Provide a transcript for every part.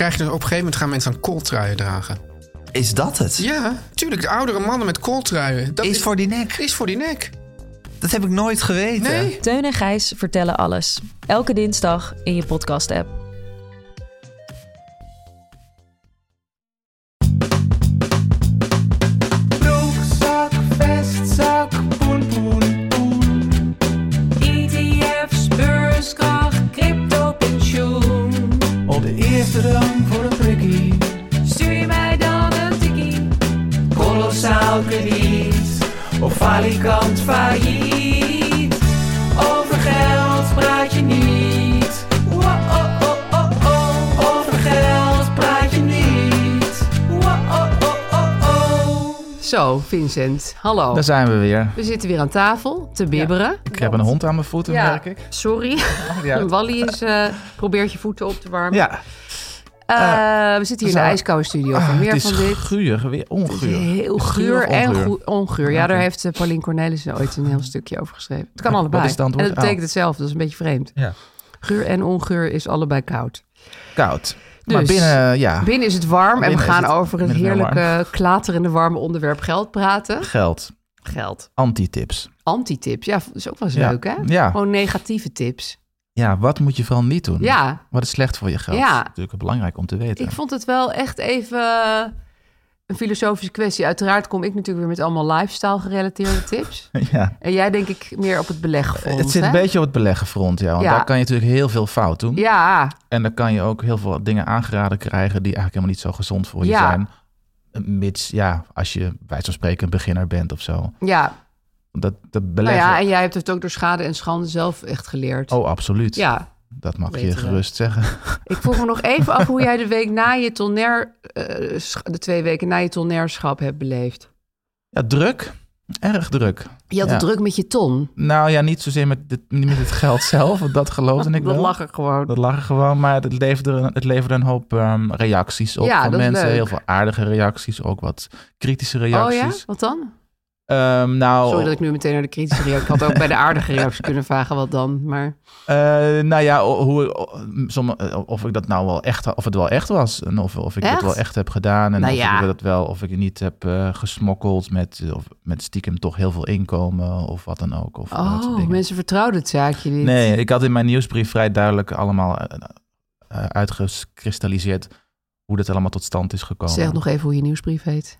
krijg je dus op een gegeven moment gaan mensen aan kooltruien dragen. Is dat het? Ja, tuurlijk. De oudere mannen met kooltruien. Dat Is voor die nek. Is voor die nek. Dat heb ik nooit geweten. Nee. Teun en Gijs vertellen alles. Elke dinsdag in je podcast-app. Falikant failliet. Over geld praat je niet. Wa-oh-oh-oh-oh. Over geld praat je niet. Wa-oh-oh-oh-oh. Zo, Vincent. Hallo. Daar zijn we weer. We zitten weer aan tafel te bibberen. Ik heb een hond aan mijn voeten, merk ik. Sorry. Ja. Wally is, eh, probeert je voeten op te warmen. Ja, Eh, we zitten hier in de ijskoude studio. Ah, Voor meer het is van dit. guur, weer onguur. Heel Guur en onguur? onguur. Ja, daar heeft eh, Paulien Cornelissen ooit een heel stukje over geschreven. Het kan Wat allebei. is het antwoord? En het betekent Oh. hetzelfde. Dat is een beetje vreemd. Ja. Guur en onguur is allebei koud. Koud. maar Dus, binnen, ja, Binnen is het warm en we gaan het over het heerlijke, klaterende, warme onderwerp geld praten. geld. Geld. Anti-tips. Anti-tips. Ja, dat is ook wel eens Ja. leuk, hè? Ja. Gewoon negatieve tips. Ja, wat moet je vooral niet doen? Ja, Wat is slecht voor je geld? Ja. Dat is natuurlijk belangrijk om te weten. ik vond het wel echt even eh, een filosofische kwestie. Uiteraard kom ik natuurlijk weer met allemaal lifestyle gerelateerde tips. ja. En jij denk ik meer op het belegfront, Het zit hè? een beetje op het beleggenfront, ja. Want Ja. daar kan je natuurlijk heel veel fout doen. Ja, En dan kan je ook heel veel dingen aangeraden krijgen die eigenlijk helemaal niet zo gezond voor je Ja. zijn. Mits, ja, als je bij zo'n spreken een beginner bent of zo. ja. Dat, dat Nou ja, en jij hebt het ook door schade en schande zelf echt geleerd. Oh, absoluut. Ja, Dat mag je gerust zeggen. ik vroeg me nog even af hoe jij de week na je tonair, eh, de twee weken na je tonairschap hebt beleefd. Ja, druk. Erg druk. Je had Ja. het druk met je ton. Nou ja, niet zozeer met, dit, met het geld zelf, want dat geloofde ik Dat wel. lag er gewoon. Dat lag er gewoon, maar het leverde, een- het leverde een hoop ehm, reacties op Ja, van dat mensen. Heel veel aardige reacties, ook wat kritische Oh reacties. ja, wat dan? Ehm, nou, Sorry dat ik nu meteen naar de kritische reactie... Ik had ook bij de aardige reacties kunnen vragen wat dan, maar... eh, nou ja, hoe, eh, of ik dat nou wel echt, of het wel echt was, en of, of ik het wel echt heb gedaan, en Nou of ja. ik dat wel, of ik het niet heb eh, gesmokkeld met, of met stiekem toch heel veel inkomen of wat dan ook. Of Oh, mensen vertrouwden het zaakje niet. Nee, ik had in mijn nieuwsbrief vrij duidelijk allemaal eh, uitgekristalliseerd hoe dat allemaal tot stand is gekomen. Zeg nog even hoe je nieuwsbrief heet.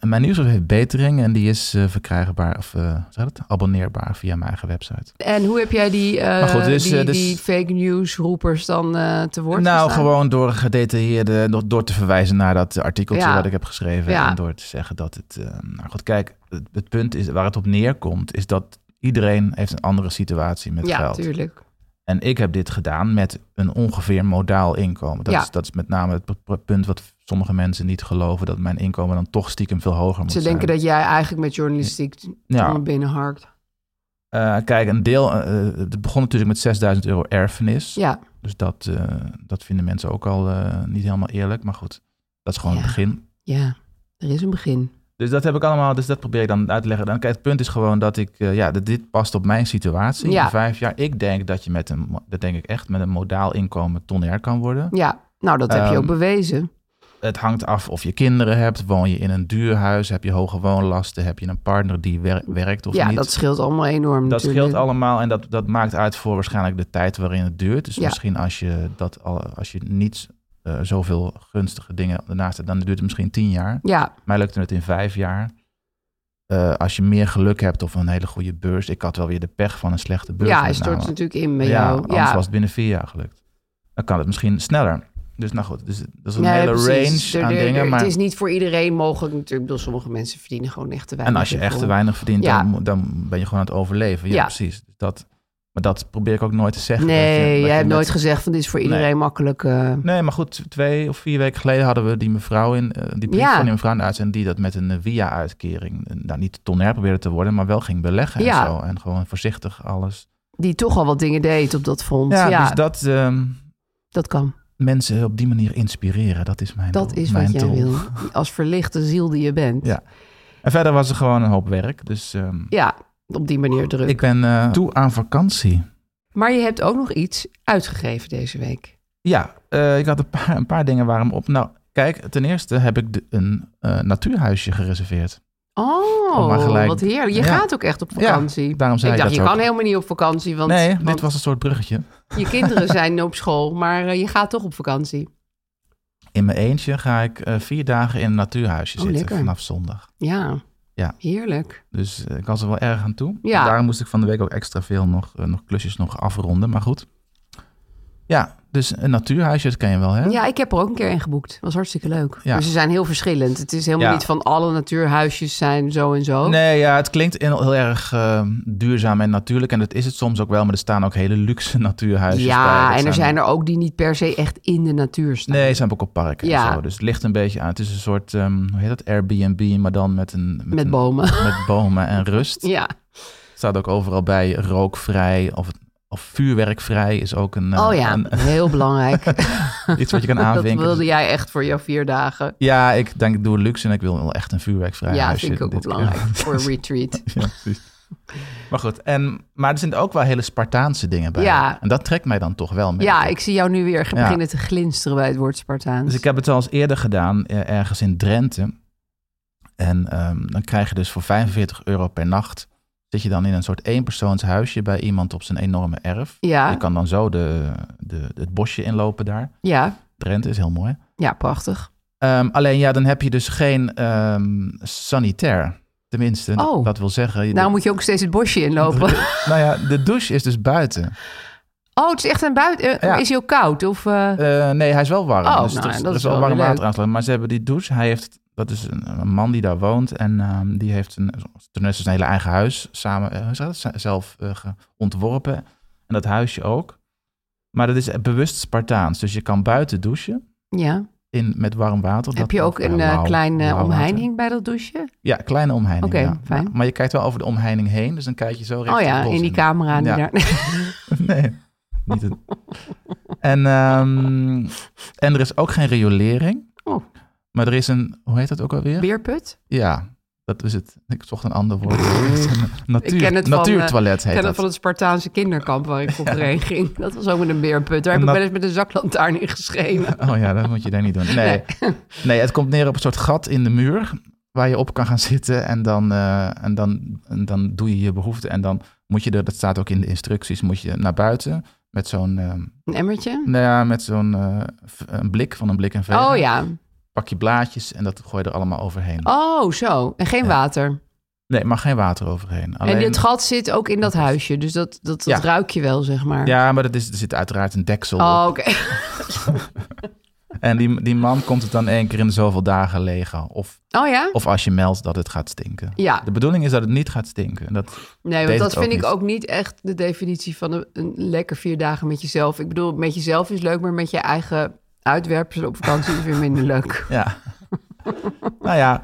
Mijn nieuwsbrief heeft Betering en die is eh, verkrijgbaar of uh, zeg het, abonneerbaar via mijn eigen website. En hoe heb jij die, eh, goed, dus, die, eh, dus- die fake news roepers dan eh, te woord nou, gestaan? gewoon door gedetailleerde, door, te verwijzen naar dat artikeltje Ja. wat ik heb geschreven Ja. en door te zeggen dat het. eh, nou goed, kijk, het, het punt is waar het op neerkomt, is dat iedereen heeft een andere situatie met Ja, geld. tuurlijk. En ik heb dit gedaan met een ongeveer modaal inkomen. Dat, Ja. is, dat is met name het punt wat sommige mensen niet geloven... dat mijn inkomen dan toch stiekem veel hoger moet Ze zijn. denken dat jij eigenlijk met journalistiek Ja. binnenharkt. Eh, kijk, een deel... eh, eh, het begon natuurlijk met 6000 euro erfenis. Ja, Dus dat, dat vinden mensen ook al niet helemaal eerlijk. Maar goed, dat is gewoon Ja. het begin. ja, er is een begin. Dus dat heb ik allemaal, dus dat probeer ik dan uit te leggen. Dan, kijk, het punt is gewoon dat ik, ja, dat dit past op mijn situatie. Ja. In vijf jaar. Ik denk dat je met een, dat denk ik echt, met een modaal inkomen tonair kan worden. Ja, nou dat heb je Ehm, ook bewezen. Het hangt af of je kinderen hebt. Woon je in een duur huis? Heb je hoge woonlasten? Heb je een partner die wer- werkt of ja, niet? dat scheelt allemaal enorm Dat natuurlijk. scheelt allemaal en dat, dat maakt uit voor waarschijnlijk de tijd waarin het duurt. Dus Ja. misschien als je, dat al, als je niet eh, zoveel gunstige dingen ernaast hebt, dan duurt het misschien tien jaar. Ja, Mij lukte het in vijf jaar. Eh, als je meer geluk hebt of een hele goede beurs. Ik had wel weer de pech van een slechte beurs. ja hij stort natuurlijk in bij ja, jou. anders Ja, was het binnen vier jaar gelukt. Dan kan het misschien sneller. Dus nou goed, dus, dat is een hele range Er- aan er- dingen. er- Maar, Het is niet voor iedereen mogelijk natuurlijk. Ik bedoel, sommige mensen verdienen gewoon echt te weinig. en als je echt te weinig verdient, Ja. dan, dan ben je gewoon aan het overleven. Ja, precies. Dus Dat, maar dat probeer ik ook nooit te zeggen. dat je- Nee, dat jij je hebt nooit gezegd van dit is voor iedereen Nee. makkelijk. eh, Nee, maar goed, twee of vier weken geleden hadden we die mevrouw in, eh, die brief Ja. van die mevrouw in de uitzending die dat met een eh, via-uitkering, nou niet tonair probeerde te worden, maar wel ging beleggen Ja. en zo. En gewoon voorzichtig alles. die toch al wat dingen deed op dat. Ja, Ja, dus dat ehm, dat kan. Mensen op die manier inspireren, dat is mijn Dat is mijn wat jij wil. Als verlichte ziel die je bent. Ja. En verder was er gewoon een hoop werk, dus ehm, Ja, op die manier druk. ik ben eh, toe aan vakantie. Maar je hebt ook nog iets uitgegeven deze week. Ja, eh, ik had een paar, een paar dingen waarom op. Nou, kijk, ten eerste heb ik de, een eh, natuurhuisje gereserveerd. Oh, gelijk- wat heerlijk. Je Ja. gaat ook echt op vakantie. daarom zei ik ik dacht, dat je ook. kan helemaal niet op vakantie, want, nee, want dit was een soort bruggetje. je kinderen zijn op school, maar eh, je gaat toch op vakantie. In mijn eentje ga ik eh, vier dagen in een natuurhuisje Oh, zitten lekker. vanaf zondag. Ja, Ja. heerlijk. Dus eh, ik was er wel erg aan toe. Ja. Daarom moest ik van de week ook extra veel nog, nog klusjes nog afronden. Maar goed. Ja, dus een natuurhuisje, dat ken je wel, hè? Ja, ik heb er ook een keer in geboekt. was hartstikke leuk. Ja. Maar ze zijn heel verschillend. Het is helemaal Ja. niet van alle natuurhuisjes zijn zo en zo. Nee, ja, het klinkt heel, erg eh, duurzaam en natuurlijk. En dat is het soms ook wel, maar er staan ook hele luxe natuurhuisjes bij. ja, en er zijn er ook die niet per se echt in de natuur staan. Nee, ze zijn ook op parken Ja. en zo. Dus het ligt een beetje aan. Het is een soort, ehm, hoe heet dat, Airbnb, maar dan met een... Met een- bomen. Met bomen en rust. Ja. staat ook overal bij rookvrij of, of vuurwerkvrij is ook een, Oh ja, een- heel belangrijk. iets wat je kan dat aanvinken. wilde jij echt voor jouw vier dagen. Ja, ik denk ik doe luxe en ik wil wel echt een vuurwerkvrij ja, huisje vind ik ook keer. belangrijk. voor een retreat. ja, precies. Maar goed, en, maar er zitten ook wel hele Spartaanse dingen bij. Ja. En dat trekt mij dan toch wel mee. Ja, ik zie jou nu weer Ja. beginnen te glinsteren bij het woord Spartaans. Dus ik heb het al eens eerder gedaan, eh, ergens in Drenthe. En ehm, dan krijg je dus voor 45 euro per nacht... zit je dan in een soort eenpersoonshuisje bij iemand op zijn enorme erf. Ja. Je kan dan zo de, de, het bosje inlopen daar. Ja, Drenthe is heel mooi. ja, prachtig. Ehm, alleen ja, dan heb je dus geen ehm, sanitair. Tenminste, Oh. dat wil zeggen... Nou moet je ook steeds het bosje inlopen. nou ja, de douche is dus buiten. Oh, het is echt een buiten. eh, Ja. Is hij ook koud? Of, eh, Eh, nee, hij is wel warm. Oh, dus nou, er is, dat is wel warm water aansluiten. Maar ze hebben die douche. Hij heeft, dat is een, een man die daar woont. En ehm, die heeft een, ten eerste zijn hele eigen huis samen, eh, dat? Zelf eh, ontworpen. En dat huisje ook. Maar dat is bewust Spartaans. Dus je kan buiten douchen. ja. In, met warm water. Heb Dat- je ook een eh, lauw- klein lauw water. omheining bij dat douche? Ja, kleine omheining. Oké, ja. fijn. Maar, maar je kijkt wel over de omheining heen. Dus dan kijk je zo richting Oh ja, in die camera. Die Ja. daar. nee, niet het. En, ehm, en er is ook geen riolering. Oh. Maar er is een, hoe heet dat ook alweer? Beerput? Ja, dat is het. Ik zocht een ander woord. Natuur, Ik ken het van, natuurtoilet Ik heet ken dat. het van het Spartaanse kinderkamp waar ik vroeger heen ging. Dat was ook met een beerput. Daar heb ik wel eens met een zaklantaarn in geschenen. Oh ja, dat moet je daar niet doen. Nee. nee, het komt neer op een soort gat in de muur waar je op kan gaan zitten en dan, eh, en dan, en dan doe je je behoefte en dan moet je er, dat staat ook in de instructies, moet je naar buiten met zo'n, ehm, Een emmertje? nou ja, met zo'n eh, blik van een blik en veeg. Oh ja. Pak je blaadjes en dat gooi je er allemaal overheen. Oh, zo. En geen Ja. water. Nee, maar geen water overheen. Alleen, En dit gat zit ook in dat huisje. Dus dat, dat, dat Ja. ruik je wel, zeg maar. Ja, maar dat is, er zit uiteraard een deksel Oh, oké. En die, die man komt het dan één keer in zoveel dagen legen. Of, Oh ja? of als je meldt dat het gaat stinken. Ja. De bedoeling is dat het niet gaat stinken. Dat, Nee, want dat het vind ik ook niet echt de definitie van een, een lekker vier dagen met jezelf. Ik bedoel, met jezelf is leuk, maar met je eigen uitwerpselen op vakantie is weer minder leuk. ja. nou ja,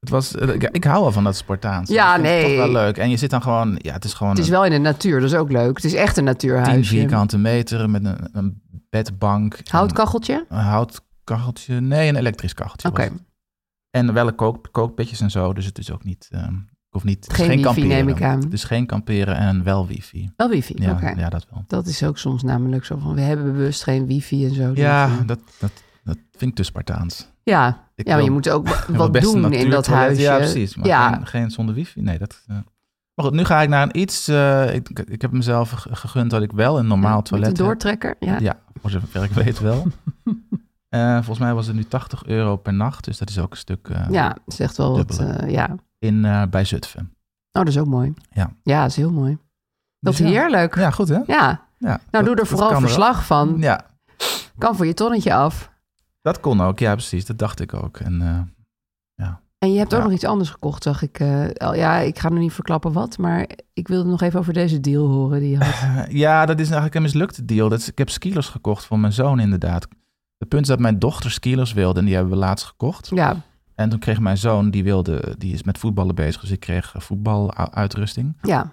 het was, eh, ik, ik hou wel van dat Spartaans. Ja, het nee. toch wel leuk. En je zit dan gewoon, ja, het is gewoon Het is wel in de natuur, dat is ook leuk. Het is echt een een 10 natuurhuisje. vierkante meter met een, een bedbank. Houtkacheltje? Een, een houtkacheltje. Nee, een elektrisch kacheltje. Oké. En wel een kook, kookbedjes en zo. Dus het is ook niet, ehm, ik hoef niet, Geen geen wifi, kamperen. neem ik aan. Is geen kamperen en wel wifi. Wel wifi, Ja, ja dat wel. Dat is ook soms namelijk zo van, we hebben bewust geen wifi en zo. Ja, Dus, eh, dat, dat, Dat vind ik te Spartaans. Ja, Ik ja maar je moet ook wat doen in dat huisje. Ja, precies. Maar ja, Geen, geen zonder wifi. Nee, dat... eh. Maar goed, nu ga ik naar een iets... eh, ik, ik heb mezelf ge- gegund dat ik wel een normaal toilet een doortrekker. Ja. Ja, voor zover ik weet wel. Volgens mij was het nu 80 euro per nacht. Dus dat is ook een stuk eh, Ja, echt wel wat. Ja. In, eh, bij Zutphen. Oh, dat is ook mooi. Ja. Ja, dat is heel mooi. Dat Dus is ja. heerlijk. Ja. Ja, goed hè? Nou, Ja, doe dat- er vooral er verslag van. Ja, Kan voor je tonnetje af. dat kon ook. Ja, precies. Dat dacht ik ook. En eh, En je hebt ook Ja. nog iets anders gekocht, zag ik. eh, ja, ik ga nog niet verklappen wat, maar ik wilde nog even over deze deal horen die je had. Ja, dat is eigenlijk een mislukte deal. Dat is, ik heb skiers gekocht voor mijn zoon inderdaad. Het punt is dat mijn dochter skiers wilde en die hebben we laatst gekocht. Ja, En toen kreeg mijn zoon, die, wilde, die is met voetballen bezig, dus ik kreeg eh, voetbaluitrusting. ja,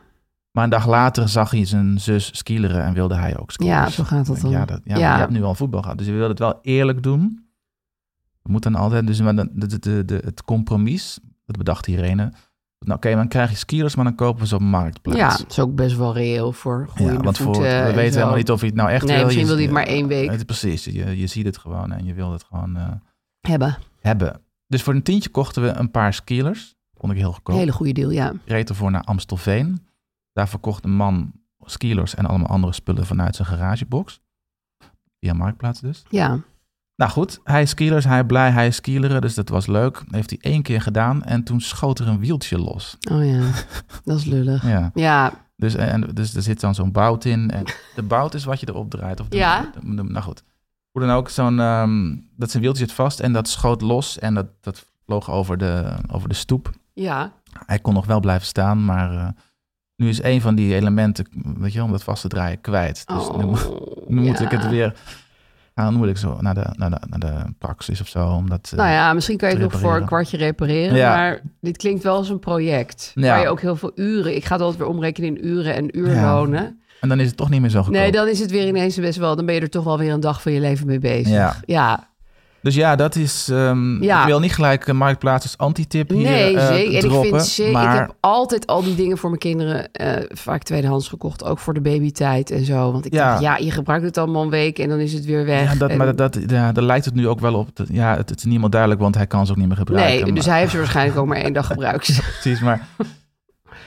Maar een dag later zag hij zijn zus skileren en wilde hij ook skileren. ja, zo gaat dat dan. Ja, dat, ja, je hebt nu al voetbal gehad, dus je wil het wel eerlijk doen. We moeten dan altijd, dus de, de, de, de- het compromis, dat bedacht Irene. Nou, oké, dan krijg je skiers, maar dan kopen we ze op marktplaats. Ja, dat is ook best wel reëel voor goede Ja, want voor, we en weten zo. helemaal niet of hij het nou echt Nee, wil. misschien Je- wil hij het maar één week. Het, precies, je, je ziet het gewoon en je wil het gewoon eh, hebben. hebben. Dus voor een tientje kochten we een paar skilers. Vond ik heel goedkoop. Hele goede deal, ja. reed ervoor naar Amstelveen. Daar verkocht een man skilers en allemaal andere spullen vanuit zijn garagebox. Via Marktplaats dus. Ja, Nou goed, hij is skilers, hij blij, hij is skileren, dus dat was leuk. Heeft hij één keer gedaan en toen schoot er een wieltje los. oh ja, dat is lullig. Ja, Ja, dus, en, dus er zit dan zo'n bout in. En de bout is wat je erop draait. Of de- Ja. de- de- nou goed. Hoe dan ook, zo'n, ehm, dat zijn wieltje zit vast en dat schoot los en dat, dat vloog over de, over de stoep. ja. Hij kon nog wel blijven staan, maar eh, nu is een van die elementen, weet je om dat vast te draaien, kwijt. Dus nu, moet- Oh, nu moet ja. ik het weer, gaan, nu moet ik zo naar de, naar de, naar de praxis of zo, omdat... eh, Nou ja, misschien kan je het nog voor een kwartje repareren. Ja. Maar dit klinkt wel als een project. Ja. Waar je ook heel veel uren... Ik ga het altijd weer omrekenen in uren en uurlonen. En dan is het toch niet meer zo goedkoop. Nee, dan is het weer ineens best wel... Dan ben je er toch wel weer een dag van je leven mee bezig. Ja. ja. Dus ja, dat is... ehm, Ja. Ik wil niet gelijk uh, Marktplaats als antitip hier Nee, eh, zeker. En ik vind zeker, maar ik heb altijd al die dingen voor mijn kinderen eh, vaak tweedehands gekocht. Ook voor de babytijd en zo. Want ik Ja. dacht, ja, je gebruikt het allemaal een week en dan is het weer weg. ja, dat, En- maar dat, ja, daar lijkt het nu ook wel op. Ja, het, het is niet helemaal duidelijk, want hij kan ze ook niet meer gebruiken. nee, dus maar- hij heeft ze waarschijnlijk ook maar één dag gebruikt. Precies, maar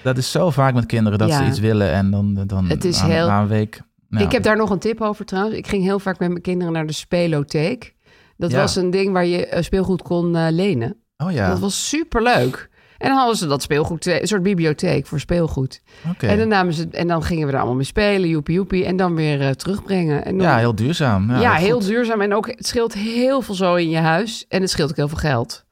dat is zo vaak met kinderen dat Ja. ze iets willen en dan, dan Het is heel- na een week... nou, Ik heb daar nog een tip over trouwens. Ik ging heel vaak met mijn kinderen naar de spelotheek. Dat Ja. was een ding waar je eh, speelgoed kon eh, lenen. Oh ja, Dat was superleuk. En dan hadden ze dat speelgoed, eh, een soort bibliotheek voor speelgoed. oké. En, dan namen ze, en dan gingen we er allemaal mee spelen, joepie joepie. En dan weer terugbrengen. En dan, Ja, heel duurzaam. Ja, Ja, goed. heel duurzaam. En ook, het scheelt heel veel zo in je huis. En het scheelt ook heel veel geld.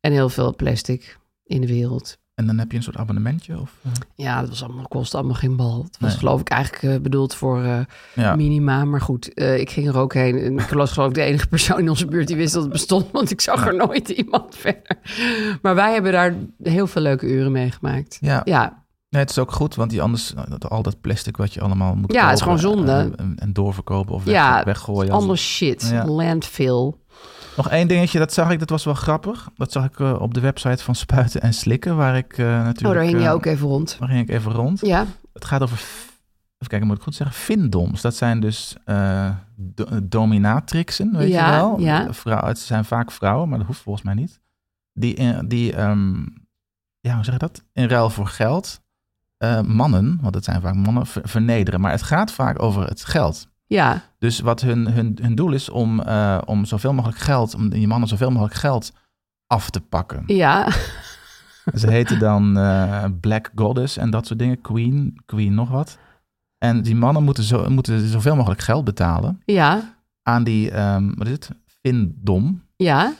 En heel veel plastic in de wereld. En dan heb je een soort abonnementje? Of, eh? Ja, dat was allemaal, kostte allemaal geen bal. Het was Nee. geloof ik eigenlijk eh, bedoeld voor eh, ja. minima. Maar goed, ik ging er ook heen. En ik was geloof ik de enige persoon in onze buurt die wist dat het bestond. Want ik zag er nooit iemand verder. Maar wij hebben daar heel veel leuke uren meegemaakt. Ja. Ja, Nee, het is ook goed, want die anders dat- al dat plastic wat je allemaal moet Ja, het is gewoon zonde. En, en, en doorverkopen of weg, Ja, weggooien. allemaal shit. Landfill. Nog één dingetje, dat zag ik, dat was wel grappig. Dat zag ik eh, op de website van Spuiten en Slikken, waar ik eh, natuurlijk... Oh, daar hing je eh, ook even rond. Daar ging ik even rond. Ja, Het gaat over, even kijken, moet ik goed zeggen, findoms. Dat zijn dus do- dominatrixen, weet Ja, je wel. ja. Vrouw, het zijn vaak vrouwen, maar dat hoeft volgens mij niet. Die, in- die ehm, ja, hoe zeg je dat? In ruil voor geld mannen, want het zijn vaak mannen, ver- vernederen. Maar het gaat vaak over het geld. Ja, Dus wat hun, hun, hun doel is om, eh, om zoveel mogelijk geld, om die mannen zoveel mogelijk geld af te pakken. ja. Ze heten dan eh, Black Goddess en dat soort dingen. Queen, Queen nog wat. En die mannen moeten, zo, moeten zoveel mogelijk geld betalen Ja, aan die, ehm, wat is het? Findom. ja.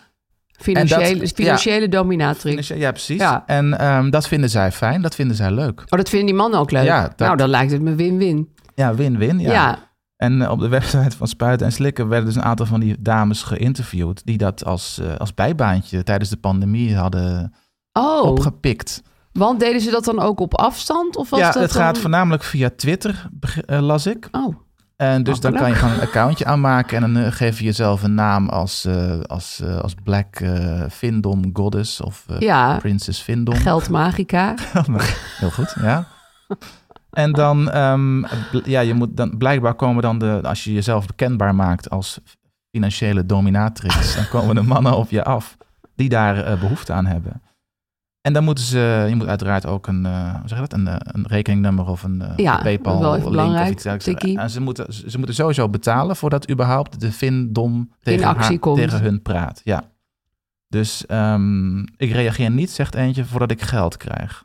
Financiële, dat- financiële dominatrix. Ja, precies. Ja. En ehm, dat vinden zij fijn, dat vinden zij leuk. Oh, dat vinden die mannen ook leuk. Ja, dat- Nou, dan lijkt het me win-win. Ja, win-win. Ja. Ja. En eh, op de website van Spuiten en Slikken werden dus een aantal van die dames geïnterviewd... die dat als, eh, als bijbaantje tijdens de pandemie hadden Oh, opgepikt. want deden ze dat dan ook op afstand? Of was ja, dat het gaat voornamelijk via Twitter, eh, las ik. Oh, En dus dan kan je gewoon een accountje aanmaken en dan geef je jezelf een naam als, als, als Black Findom Goddess of ja. Princess Findom. Geldmagica. Heel goed, ja. En dan, ehm, ja, je moet dan blijkbaar komen dan de, als je jezelf bekendbaar maakt als financiële dominatrix. dan komen de mannen op je af die daar eh, behoefte aan hebben. En dan moeten ze, je moet uiteraard ook een, eh, hoe zeg je dat, een, eh, een rekeningnummer of een Ja, PayPal link of iets dergelijks. En ze moeten, ze moeten sowieso betalen voordat überhaupt de Vindom tegen, haar- tegen hun praat. Ja. Dus ehm, ik reageer niet, zegt eentje, voordat ik geld krijg.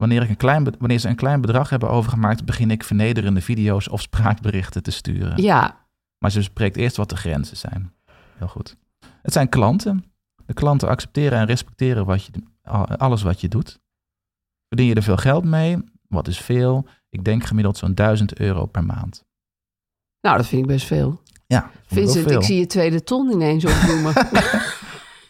Wanneer, ik een klein, wanneer ze een klein bedrag hebben overgemaakt, begin ik vernederende video's of spraakberichten te sturen. Ja, Maar ze spreekt eerst wat de grenzen zijn. Heel goed. Het zijn klanten. De klanten accepteren en respecteren wat je, alles wat je doet. Verdien je er veel geld mee? Wat is veel? Ik denk gemiddeld zo'n 1000 euro per maand. nou dat vind ik best veel. Ja, Vincent, veel. ik zie je tweede ton ineens opnoemen.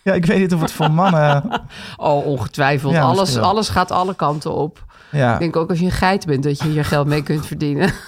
Ja, ik weet niet of het voor mannen... oh, ongetwijfeld. Ja, alles, alles gaat alle kanten op. Ja, Ik denk ook als je een geit bent dat je hier geld mee kunt verdienen.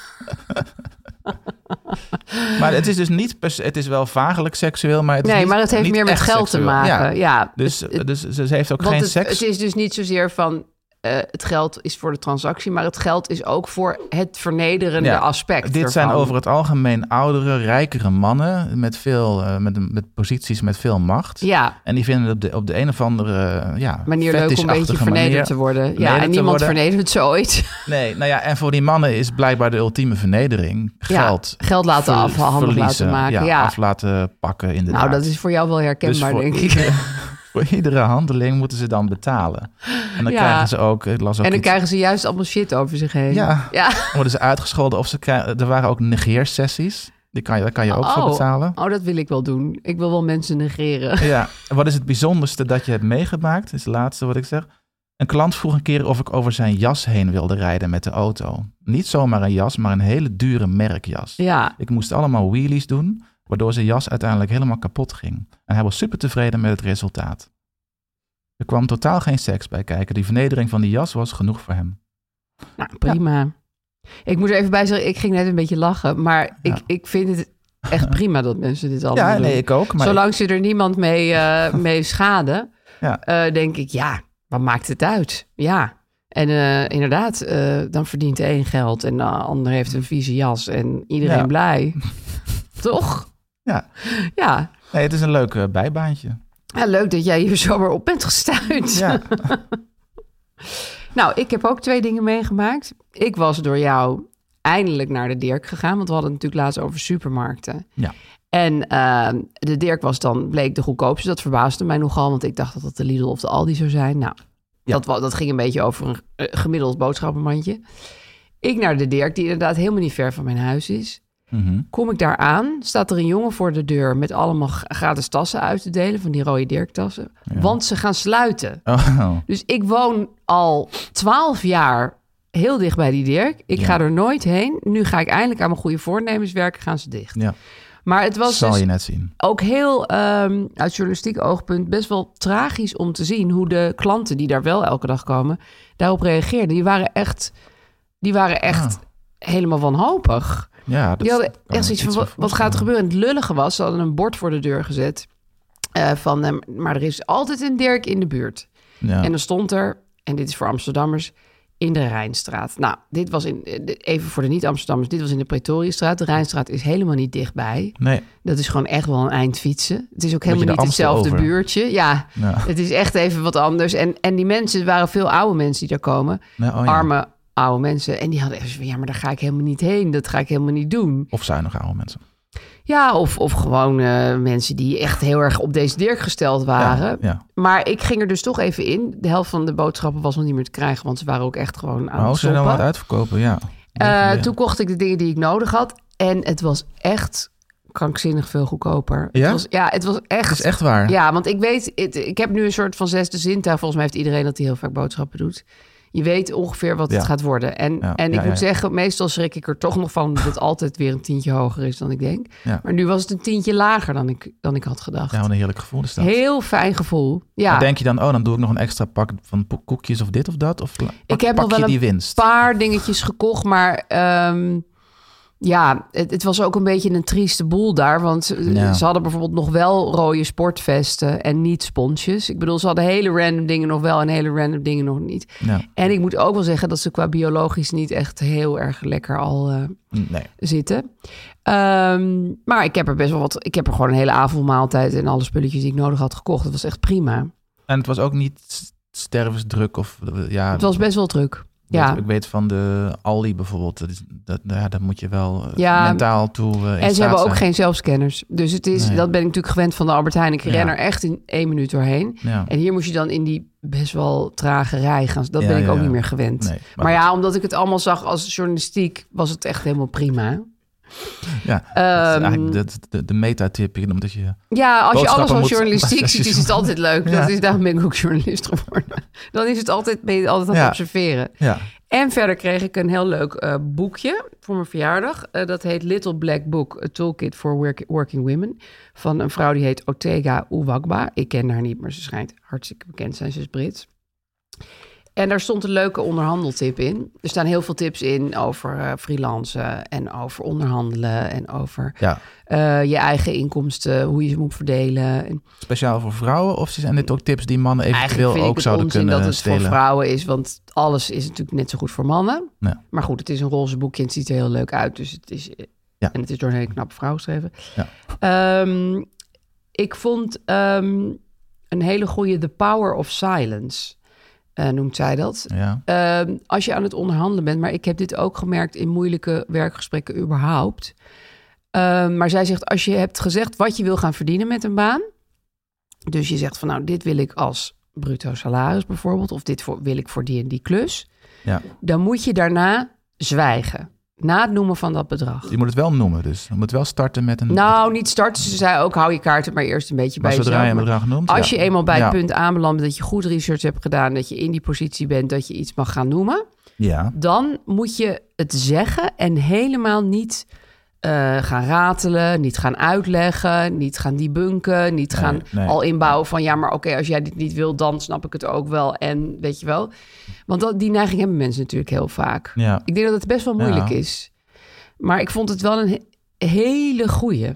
maar het is dus niet... per se- Het is wel vagelijk seksueel, maar het is Nee, niet- maar het heeft meer met geld te maken. Ja, Ja, dus, Het- dus ze heeft ook geen het, seks. het is dus niet zozeer van eh, het geld is voor de transactie, maar het geld is ook voor het vernederende Ja, aspect. Dit zijn over het algemeen oudere, rijkere mannen met, veel, eh, met, met posities met veel macht. Ja, En die vinden het op de, op de een of andere ja, manier leuk om een beetje vernederd manier- te worden. Ja, en niemand worden. vernedert ze ooit. Nee, nou ja, en voor die mannen is blijkbaar de ultieme vernedering geld. Ja, geld laten ver- afhandig laten maken. Ja, Ja, af laten pakken inderdaad. nou dat is voor jou wel Dus herkenbaar, voor denk ik. voor iedere handeling moeten ze dan betalen. En dan Ja. krijgen ze ook, ik las ook En dan iets- krijgen ze juist allemaal shit over zich heen. Ja. ja. worden ze uitgescholden of ze krijgen, er waren ook negeersessies. Die kan je, daar kan je ook voor betalen. oh, dat wil ik wel doen. Ik wil wel mensen negeren. Ja, en wat is het bijzonderste dat je hebt meegemaakt? Is het laatste wat ik zeg. Een klant vroeg een keer of ik over zijn jas heen wilde rijden met de auto. Niet zomaar een jas, maar een hele dure merkjas. Ja, Ik moest allemaal wheelies doen, waardoor zijn jas uiteindelijk helemaal kapot ging. En hij was super tevreden met het resultaat. Er kwam totaal geen seks bij kijken. Die vernedering van die jas was genoeg voor hem. nou, prima. Ik moet er even bij zeggen, ik ging net een beetje lachen. Maar Ja. ik, ik vind het echt prima dat mensen dit allemaal Ja, doen. nee, ik ook. Maar Zolang ze er niemand mee, eh, mee schaden, Ja. eh, denk ik, ja, wat maakt het uit? Ja. En eh, inderdaad, eh, dan verdient de een geld en de ander heeft een vieze jas en iedereen Ja. blij. Toch? Ja. Ja. nee, het is een leuk bijbaantje. Ja, leuk dat jij hier zomaar op bent gestuurd. Ja. Nou, ik heb ook twee dingen meegemaakt. Ik was door jou eindelijk naar de Dirk gegaan, want we hadden het natuurlijk laatst over supermarkten. Ja. En eh, de Dirk was dan, bleek de goedkoopste. Dat verbaasde mij nogal, want ik dacht dat het de Lidl of de Aldi zou zijn. Nou, Ja. dat, dat ging een beetje over een eh, gemiddeld boodschappenmandje. Ik naar de Dirk, die inderdaad helemaal niet ver van mijn huis is. Mhm. Kom ik daar aan, staat er een jongen voor de deur met allemaal gratis tassen uit te delen, van die rode Dirk-tassen. Want ze gaan sluiten. Oh, Dus ik woon al twaalf jaar heel dicht bij die Dirk. Ik Ja. ga er nooit heen. Nu ga ik eindelijk aan mijn goede voornemens werken, gaan ze dicht. ja. Maar het was zal dus je net zien. ook heel, ehm, uit journalistiek oogpunt, best wel tragisch om te zien hoe de klanten die daar wel elke dag komen, daarop reageerden. Die waren echt, die waren echt helemaal wanhopig. Ja, dat Die hadden echt zoiets van, iets wat, van wat gaat er gebeuren? En het lullige was, ze hadden een bord voor de deur gezet. eh, van, eh, maar er is altijd een Dirk in de buurt. Ja. En dan stond er, en dit is voor Amsterdammers, in de Rijnstraat. Nou, dit was in, eh, even voor de niet-Amsterdammers, dit was in de Pretoriëstraat. De Rijnstraat is helemaal niet dichtbij. Nee, Dat is gewoon echt wel een eind fietsen. Het is ook helemaal niet Amstel hetzelfde over. buurtje. Ja, ja. het is echt even wat anders. En, en die mensen, waren veel oude mensen die daar komen. Nee, oh ja. Arme oude mensen. En die hadden zo van, ja, maar daar ga ik helemaal niet heen. Dat ga ik helemaal niet doen. Of zuinige oude mensen. Ja, of, of gewoon eh, mensen die echt heel erg op deze Dirk gesteld waren. Ja, ja. Maar ik ging er dus toch even in. De helft van de boodschappen was nog niet meer te krijgen, want ze waren ook echt gewoon aan het ze dan het uitverkopen, ja. Eh. Toen kocht ik de dingen die ik nodig had. En het was echt krankzinnig veel goedkoper. Ja? Het was, ja, het was echt... Het is echt waar. Ja, want ik weet, het- ik heb nu een soort van zesde zintuig. Volgens mij heeft iedereen dat hij heel vaak boodschappen doet. Je weet ongeveer wat het gaat worden. En, Ja, en ik ja, moet zeggen, meestal schrik ik er toch nog van dat het altijd weer een tientje hoger is dan ik denk. Maar nu was het een tientje lager dan ik, dan ik had gedacht. Ja, wat een heerlijk gevoel is dat. Heel fijn gevoel. Ja, Maar denk je dan, oh, dan doe ik nog een extra pak van koekjes of dit of dat? Of pak, ik heb pak nog wel een die winst? paar dingetjes gekocht, maar ehm, Ja, het, het was ook een beetje een trieste boel daar. Want ze- Ja. ze hadden bijvoorbeeld nog wel rode sportvesten en niet sponsjes. Ik bedoel, ze hadden hele random dingen nog wel en hele random dingen nog niet. Ja. En ik moet ook wel zeggen dat ze qua biologisch niet echt heel erg lekker al eh, Nee. zitten. Ehm, maar ik heb er best wel wat. Ik heb er gewoon een hele avondmaaltijd en alle spulletjes die ik nodig had gekocht. Dat was echt prima. En het was ook niet stervensdruk of... Ja, Het was best wel druk. Ja. Ik weet van de Aldi bijvoorbeeld. Dat, dat, ja, dat moet je wel eh, Ja. mentaal toe eh, En ze hebben ook zijn. geen zelfscanners. Dus het is, Nee. dat ben ik natuurlijk gewend van de Albert Heijn. Ik ren er echt in één minuut doorheen. En hier moest je dan in die best wel trage rij gaan. Dat ben ik ook niet meer gewend. Nee, maar maar ja, omdat ik het allemaal zag als journalistiek, was het echt helemaal prima. Ja, dat is Ehm, eigenlijk de, de, de meta-tip. Omdat je... Ja, als je alles als moet- journalistiek ziet, is het altijd leuk. Ja. Dat is, daarom ben ik ook journalist geworden. Dan is het altijd, ben je altijd aan het Ja. observeren. Ja. En verder kreeg ik een heel leuk eh, boekje voor mijn verjaardag. Eh, dat heet Little Black Book, A Toolkit for Work- Working Women. Van een vrouw die heet Otega Uwagba. Ik ken haar niet, maar ze schijnt hartstikke bekend zijn. Ze is Brits. En daar stond een leuke onderhandeltip in. Er staan heel veel tips in over eh freelancen en over onderhandelen en over Ja. eh, je eigen inkomsten, hoe je ze moet verdelen. En Speciaal voor vrouwen? Of zijn dit ook tips die mannen eventueel ook zouden kunnen dat het stelen? voor vrouwen is, want alles is natuurlijk net zo goed voor mannen. Ja. Maar goed, het is een roze boekje en het ziet er heel leuk uit. Dus het is, Ja. En het is door een hele knappe vrouw geschreven. Ja. Ehm, ik vond ehm, een hele goede The Power of Silence, eh, noemt zij dat. Ja. Ehm, als je aan het onderhandelen bent, maar ik heb dit ook gemerkt in moeilijke werkgesprekken überhaupt. Ehm, maar zij zegt, als je hebt gezegd wat je wil gaan verdienen met een baan. Dus je zegt van nou, dit wil ik als bruto salaris bijvoorbeeld. Of dit voor, wil ik voor die en die klus. Ja. Dan moet je daarna zwijgen. Na het noemen van dat bedrag. Je moet het wel noemen dus. Je moet wel starten met een... Nou, niet starten. Ze zei ook, hou je kaarten maar eerst een beetje maar bij zodra jezelf. je een bedrag noemt... Als ja. je eenmaal bij ja. het punt aanbelandt dat je goed research hebt gedaan... dat je in die positie bent dat je iets mag gaan noemen... Ja. dan moet je het zeggen en helemaal niet eh, gaan ratelen, niet gaan uitleggen, niet gaan debunken, niet gaan nee. al inbouwen van ja, maar oké, als jij dit niet wil, dan snap ik het ook wel. En weet je wel, want dat, die neiging hebben mensen natuurlijk heel vaak. Ja. Ik denk dat het best wel moeilijk Ja. is. Maar ik vond het wel een he- hele goeie.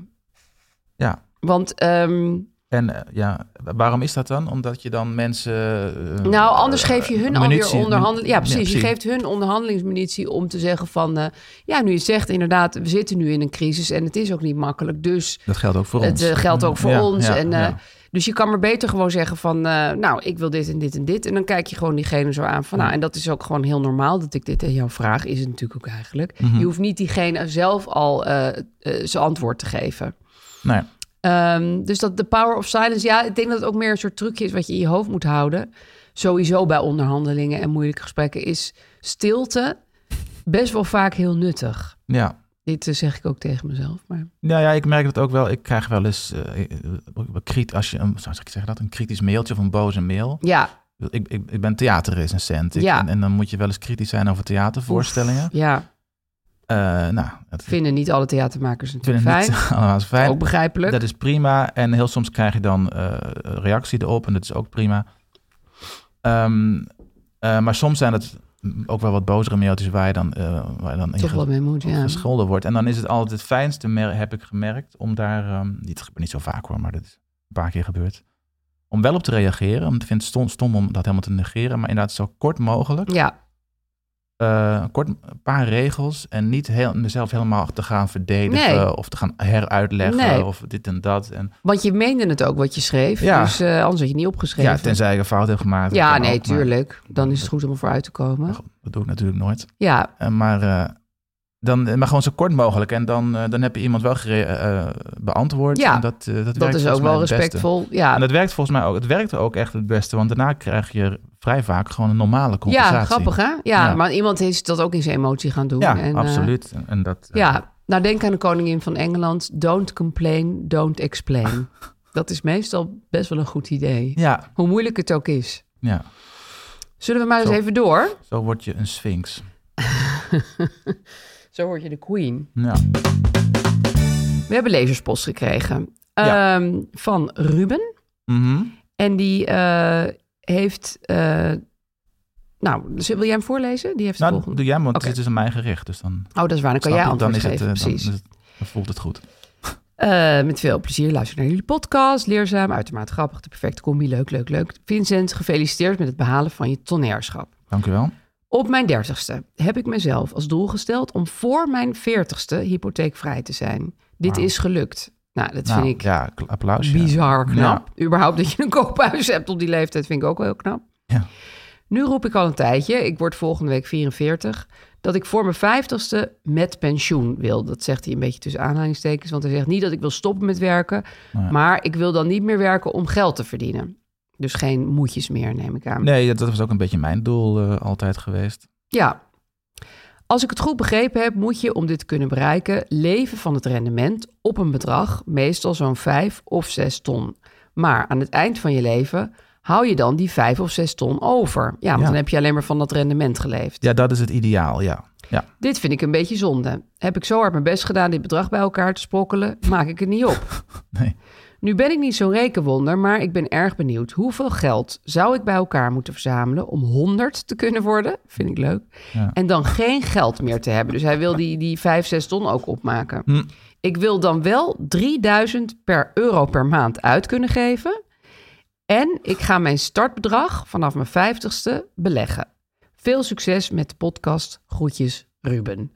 Ja. Want ehm, En eh, ja, waarom is dat dan? Omdat je dan mensen... eh, Nou, anders geef je hun eh, alweer onderhandeling. Ja, precies. Je precies. geeft hun onderhandelingsmunitie om te zeggen van... eh, ja, nu je zegt inderdaad, we zitten nu in een crisis... en het is ook niet makkelijk, dus Dat geldt ook voor het ons. eh, geldt ook voor Ja, ons. ja, en, eh, ja. Dus je kan maar beter gewoon zeggen van... eh, nou, ik wil dit en dit en dit. En dan kijk je gewoon diegene zo aan van... nou, en dat is ook gewoon heel normaal dat ik dit aan jou vraag. Is het natuurlijk ook eigenlijk. Mhm. Je hoeft niet diegene zelf al eh, eh, zijn antwoord te geven. Nee. Ehm, dus dat de power of silence, ja, ik denk dat het ook meer een soort trucje is wat je in je hoofd moet houden. Sowieso bij onderhandelingen en moeilijke gesprekken is stilte best wel vaak heel nuttig. Ja. Dit eh, zeg ik ook tegen mezelf. Maar Nou ja, ik merk dat ook wel. Ik krijg wel eens, krit- als je, een, zou ik zeggen dat, een kritisch mailtje of een boze mail. ja, Ik, ik, ik ben theaterrecensent. Ik- Ja. En, en dan moet je wel eens kritisch zijn over theatervoorstellingen. ja, Eh, nou, dat vinden niet alle theatermakers natuurlijk fijn. niet fijn. Ook begrijpelijk. Dat is prima. En heel soms krijg je dan eh, reactie erop en dat is ook prima. Ehm, eh, maar soms zijn het ook wel wat bozere mailtjes waar je dan, waar je dan in Toch ge- wel mee moet, ja. gescholden wordt. En dan is het altijd het fijnste, heb ik gemerkt, om daar, ehm gebeurt niet zo vaak hoor, maar dat is een paar keer gebeurd, om wel op te reageren. Want ik vind het stom, stom om dat helemaal te negeren, maar inderdaad zo kort mogelijk. Ja, Eh, kort een paar regels en niet heel, mezelf helemaal te gaan verdedigen Nee. of te gaan heruitleggen Nee. of dit en dat. En, want je meende het ook wat je schreef. Ja. Dus eh, anders had je niet opgeschreven. ja, tenzij ik een fout heb gemaakt. Ja, nee, ook, maar- tuurlijk. Dan is het goed om er vooruit te komen. Dat doe ik natuurlijk nooit. Ja, Eh, maar, dan, maar gewoon zo kort mogelijk. En dan, eh, dan heb je iemand wel gere- eh, beantwoord. Ja, en dat, eh, dat, dat werkt is ook wel respectvol. Ja, En dat werkt volgens mij ook. Het werkt ook echt het beste. Want daarna krijg je vrij vaak gewoon een normale conversatie. Ja, grappig hè? Ja, Ja. maar iemand is dat ook in zijn emotie gaan doen. Ja, en, eh, absoluut. En dat, eh, ja, nou denk aan de koningin van Engeland. Don't complain, don't explain. dat is meestal best wel een goed idee. ja, Hoe moeilijk het ook is. ja, Zullen we maar eens even door? zo word je een sphinx. Zo word je de queen. Ja. We hebben lezerspost gekregen Ja. ehm, van Ruben. Mhm. En die eh, heeft eh, Nou, dus wil jij hem voorlezen? Die heeft Nou, volgende. doe jij want het is aan mijn gericht. Dus dan, Oh, dat is waar. Dan kan jij antwoord dan is het, geven. eh, dan, Precies. is het- dan voelt het goed. Met veel plezier luister naar jullie podcast. Leerzaam, uitermate grappig. De perfecte combi. Leuk, leuk, leuk. Vincent, gefeliciteerd met het behalen van je toneerschap. Dank u wel. Op mijn dertigste heb ik mezelf als doel gesteld om voor mijn veertigste hypotheekvrij te zijn. Dit is gelukt. Nou, dat Nou, vind ik Ja, applaus. ja. bizar knap. Überhaupt dat je een koophuis hebt op die leeftijd vind ik ook wel heel knap. Ja. Nu roep ik al een tijdje, ik word volgende week 44, dat ik voor mijn vijftigste met pensioen wil. Dat zegt hij een beetje tussen aanhalingstekens, want hij zegt niet dat ik wil stoppen met werken, maar ik wil dan niet meer werken om geld te verdienen. Dus geen moedjes meer, neem ik aan. Nee, dat, was ook een beetje mijn doel eh, altijd geweest. Ja. Als ik het goed begrepen heb, moet je om dit te kunnen bereiken leven van het rendement op een bedrag, meestal zo'n 5 of 6 ton. Maar aan het eind van je leven hou je dan die 5 of 6 ton over. Ja, want Ja. dan heb je alleen maar van dat rendement geleefd. Ja, dat is het ideaal, ja. ja. Dit vind ik een beetje zonde. Heb ik zo hard mijn best gedaan dit bedrag bij elkaar te sprokkelen, maak ik het niet op. Nee. Nu ben ik niet zo'n rekenwonder, maar ik ben erg benieuwd. Hoeveel geld zou ik bij elkaar moeten verzamelen om 100 te kunnen worden? Vind ik leuk. Ja. En dan geen geld meer te hebben. Dus hij wil die, die 5, 6 ton ook opmaken. Hm. Ik wil dan wel 3000 per euro per maand uit kunnen geven. En ik ga mijn startbedrag vanaf mijn 50ste beleggen. Veel succes met de podcast. Groetjes, Ruben.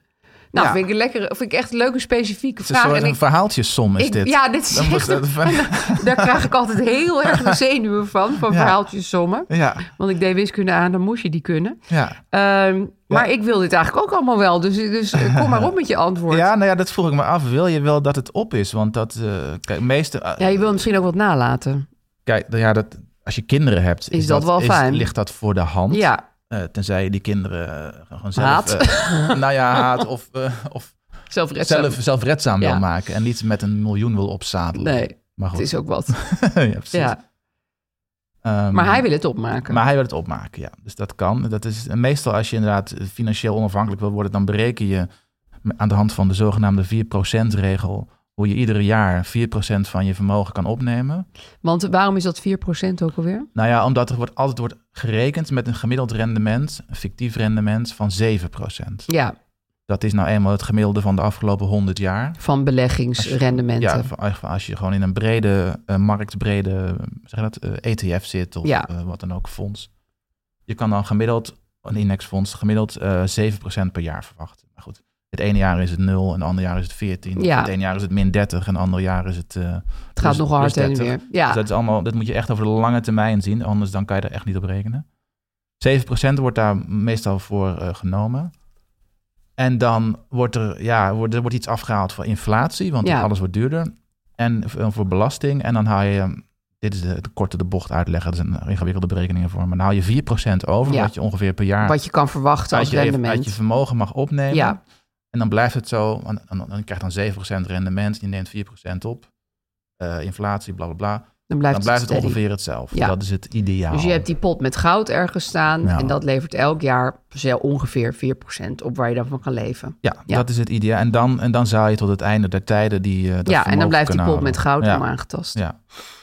Nou, Ja. vind ik, een lekkere, vind ik echt een leuke specifieke Het is een vraag. En een ik, verhaaltjessom is ik- dit. Ja, dit is Dan echt een- Daar krijg ik altijd heel erg de zenuwen van, van Ja. verhaaltjes sommen. ja, Want ik deed wiskunde aan, dan moest je die kunnen. ja. Ehm, Maar ik wil dit eigenlijk ook allemaal wel. Dus, dus eh, kom maar op met je antwoord. ja, nou ja, dat vroeg ik me af. Wil je wel dat het op is? Want dat, eh kijk, meeste... eh, Ja, je wil misschien ook wat nalaten. Kijk, nou ja, dat, als je kinderen hebt, Is dat wel fijn? ligt dat voor de hand. Ja, Eh, tenzij je die kinderen eh, gewoon zelf... Haat. eh, nou ja, haat of, of zelfredzaam. zelf, zelfredzaam Ja. wil maken. En niet met een miljoen wil opzadelen. Nee, maar het goed. is ook wat. ja, precies. Ja. Ehm, Maar hij wil het opmaken. Maar hij wil het opmaken, ja. Dus dat kan. Dat is, en meestal als je inderdaad financieel onafhankelijk wil worden... dan bereken je aan de hand van de zogenaamde 4%-regel... hoe je iedere jaar 4% van je vermogen kan opnemen. Want waarom is dat 4% ook alweer? Nou ja, omdat er wordt, altijd wordt gerekend met een gemiddeld rendement... een fictief rendement van 7%. Ja, Dat is nou eenmaal het gemiddelde van de afgelopen 100 jaar. van beleggingsrendementen. Ja, van- van als je gewoon in een brede, eh, marktbrede zeg je dat, eh, ETF zit of Ja. eh, wat dan ook, fonds. Je kan dan gemiddeld, een indexfonds, gemiddeld eh 7% per jaar verwachten. Het ene jaar is het 0 en het andere jaar is het 14. Ja. Het ene jaar is het min 30 en het andere jaar is het... eh, het gaat plus- nog hard plus heen en 30. weer. Ja, Dus dat is allemaal, dat moet je echt over de lange termijn zien, anders dan kan je er echt niet op rekenen. 7% wordt daar meestal voor eh, genomen. En dan wordt er, ja, wordt, er wordt iets afgehaald voor inflatie, want Ja. alles wordt duurder. En v- voor belasting. En dan haal je, dit is de, de korte de bocht uitleggen, dat is een ingewikkelde berekeningen voor, maar dan haal je 4% over, Ja. wat je ongeveer per jaar wat je kan verwachten als je, rendement. uit je vermogen mag opnemen. Ja. En dan blijft het zo, en, en, dan krijg je dan 7% rendement, je neemt 4% op, eh, inflatie, bla bla bla. dan blijft, dan blijft het, ongeveer hetzelfde. Ja. Dat is het ideaal. Dus je hebt die pot met goud ergens staan. Ja. En dat levert elk jaar ongeveer 4% op waar je dan van kan leven. ja, Ja. dat is het ideaal. En dan, en dan zou je tot het einde der tijden die. eh, dat ja, en dan blijft die pot met goud onaangetast. Ja,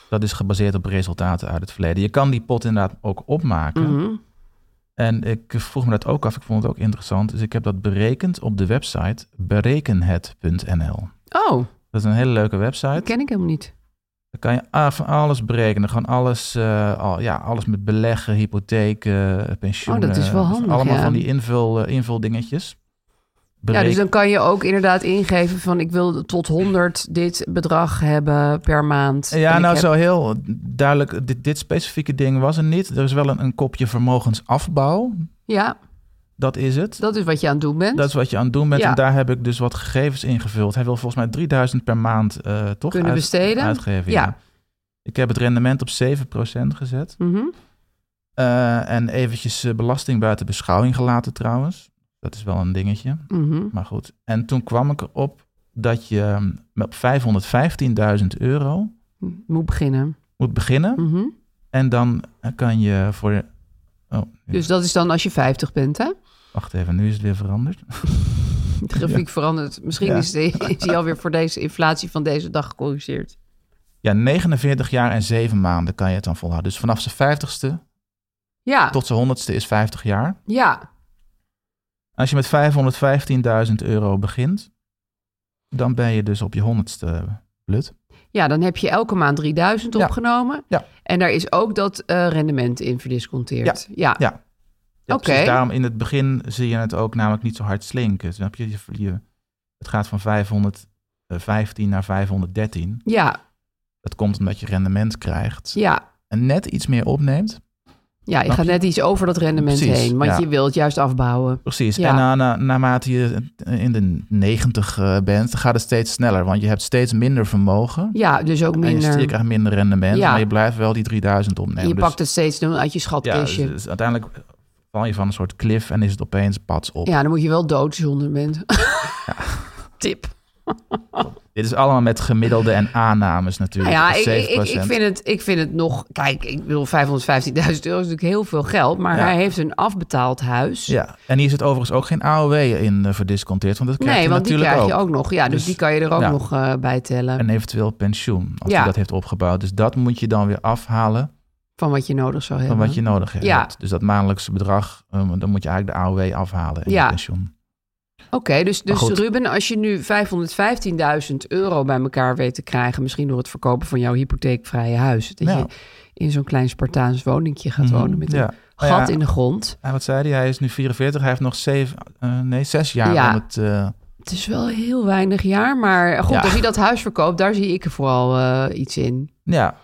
dat is gebaseerd op resultaten uit het verleden. Je kan die pot inderdaad ook opmaken. Mhm. En ik vroeg me dat ook af. Ik vond het ook interessant. Dus ik heb dat berekend op de website berekenhet.nl. Oh, Dat is een hele leuke dat website. ken ik helemaal niet. Dan kan je van alles berekenen. Gewoon alles, eh, al, ja, alles met beleggen, hypotheken, pensioenen. Oh, dat is wel handig, Allemaal ja. van die invul, eh, Ja, dus dan kan je ook inderdaad ingeven van ik wil tot 100 dit bedrag hebben per maand. Ja, nou heb- zo heel duidelijk, dit, dit specifieke ding was er niet. Er is wel een, een kopje vermogensafbouw. Ja, Dat is het. dat is wat je aan het doen bent. Dat is wat je aan het doen bent. Ja. En daar heb ik dus wat gegevens ingevuld. Hij wil volgens mij 3000 per maand eh, toch Kunnen uit- besteden. uitgeven. Ja. Ja. Ik heb het rendement op 7% gezet. Mhm. Eh, en eventjes eh, belasting buiten beschouwing gelaten trouwens. Dat is wel een dingetje. Mhm. Maar goed. En toen kwam ik erop dat je mm, op 515.000 euro Moet beginnen. moet beginnen. Mhm. En dan kan je voor... Oh, Dus dat is dan als je 50 bent, hè? wacht even, nu is het weer veranderd. De grafiek verandert. Misschien Ja. is, die alweer voor deze inflatie van deze dag gecorrigeerd. Ja, 49 jaar en 7 maanden kan je het dan volhouden. Dus vanaf zijn 50ste Ja, Tot zijn honderdste is 50 jaar. ja. Als je met 515.000 euro begint, dan ben je dus op je honderdste blut. ja, dan heb je elke maand 3000 Ja. opgenomen. Ja. En daar is ook dat eh, rendement in verdisconteerd. Ja, Ja. Ja, Oké. precies. Daarom in het begin zie je het ook namelijk niet zo hard slinken. Snap je? je, je het gaat van 515 naar 513. ja, Dat komt omdat je rendement krijgt ja. en net iets meer opneemt. Ja, je gaat net iets over dat rendement Precies, heen. Want ja. je wilt juist afbouwen. Precies. Ja. En na, na, naarmate je in de 90 eh, bent, gaat het steeds sneller. Want je hebt steeds minder vermogen. Ja, dus ook En je, minder. je krijgt minder rendement, Ja. maar je blijft wel die 3000 opnemen. je Dus- pakt het steeds doen uit je ja, schatkistje. dus, dus uiteindelijk val je van een soort cliff en is het opeens pats op. Ja, dan moet je wel dood zonder bent. Tip. Dit is allemaal met gemiddelde en aannames Nou natuurlijk. ja, ik, ik, 7%. ik, ik, vind het, ik vind het nog... Kijk, ik bedoel, 515.000 euro is natuurlijk heel veel geld. Maar Ja. hij heeft een afbetaald huis. Ja, en hier zit overigens ook geen AOW in uh, verdisconteerd, want dat krijg nee, je want die krijg je ook nog. Ja, dus, Dus, die kan je er ook ja. nog eh, bij tellen. En eventueel pensioen, als Ja. hij dat heeft opgebouwd. Dus dat moet je dan weer afhalen Van wat je nodig zou van hebben. wat je nodig hebt. Ja. Dus dat maandelijkse bedrag, um, dan moet je eigenlijk de AOW afhalen en Ja. pensioen. Oké, dus, dus. Ruben, als je nu 515.000 euro bij elkaar weet te krijgen... misschien door het verkopen van jouw hypotheekvrije huis... dat Ja. je in zo'n klein Spartaans woningje gaat Mhm, wonen met ja. een gat ja. in de grond. En wat zei hij? Hij is nu 44, hij heeft nog zeven, eh, nee, zes jaar Ja. om het... eh, Het is wel heel weinig jaar, maar goed, als hij dat huis verkoopt... daar zie ik er vooral eh, iets in. ja,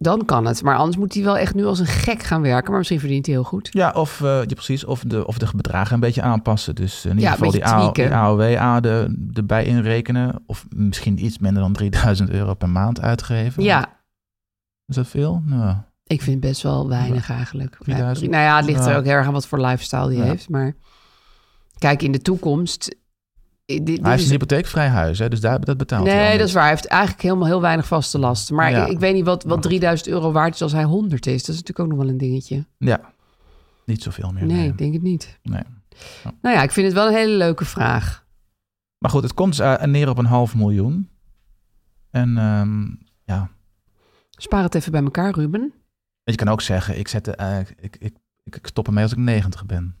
Dan kan het, maar anders moet hij wel echt nu als een gek gaan werken... maar misschien verdient hij heel goed. Ja, of, eh, ja, precies, of, de, of de bedragen een beetje aanpassen. Dus in ieder Ja, geval die, AO, die AOW A de, erbij inrekenen. Of misschien iets minder dan 3000 euro per maand uitgeven. Ja, Is dat veel? Nou, ik vind best wel weinig eigenlijk. 3000? Nou ja, het ligt er ook heel erg aan wat voor lifestyle die Ja. heeft. Maar kijk, in de toekomst... Dit, dit hij heeft is- een hypotheekvrij huis, hè, dus daar, dat betaalt hij al Nee, dat is waar. Hij heeft eigenlijk helemaal heel weinig vaste lasten. Maar Ja. ik, ik weet niet wat, wat 3000 euro waard is als hij 100 is. Dat is natuurlijk ook nog wel een dingetje. Ja, niet zoveel meer. Nee, ik denk het niet. Nee. Nou ja, ik vind het wel een hele leuke vraag. Maar goed, het komt dus neer op een half miljoen. En ehm, ja, Spaar het even bij elkaar, Ruben. je kan ook zeggen, ik, zet de, eh, ik, ik, ik, ik stop ermee als ik 90 ben.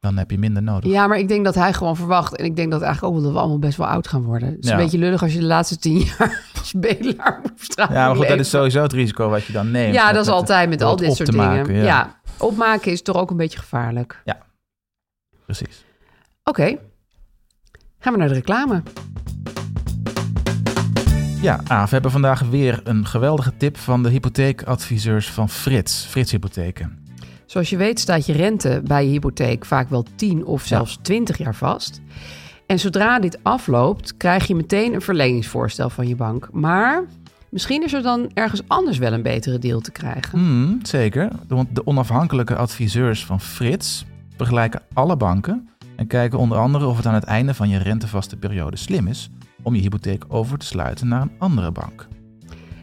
Dan heb je minder nodig. Ja, maar ik denk dat hij gewoon verwacht. En ik denk dat eigenlijk ook dat we allemaal best wel oud gaan worden. Het is Ja. een beetje lullig als je de laatste tien jaar als bedelaar moet straat Ja, maar goed, dat is sowieso het risico wat je dan neemt. Ja, dat is altijd met al dit op soort dingen. maken, ja. ja. opmaken is toch ook een beetje gevaarlijk. Precies. Oké, gaan we naar de reclame. Ja, we hebben vandaag weer een geweldige tip van de hypotheekadviseurs van Frits. Frits Hypotheken. Zoals je weet staat je rente bij je hypotheek vaak wel 10 of zelfs 20 jaar vast. En zodra dit afloopt, krijg je meteen een verleningsvoorstel van je bank. Maar misschien is er dan ergens anders wel een betere deal te krijgen. Hmm, zeker, want de onafhankelijke adviseurs van Frits vergelijken alle banken en kijken onder andere of het aan het einde van je rentevaste periode slim is om je hypotheek over te sluiten naar een andere bank.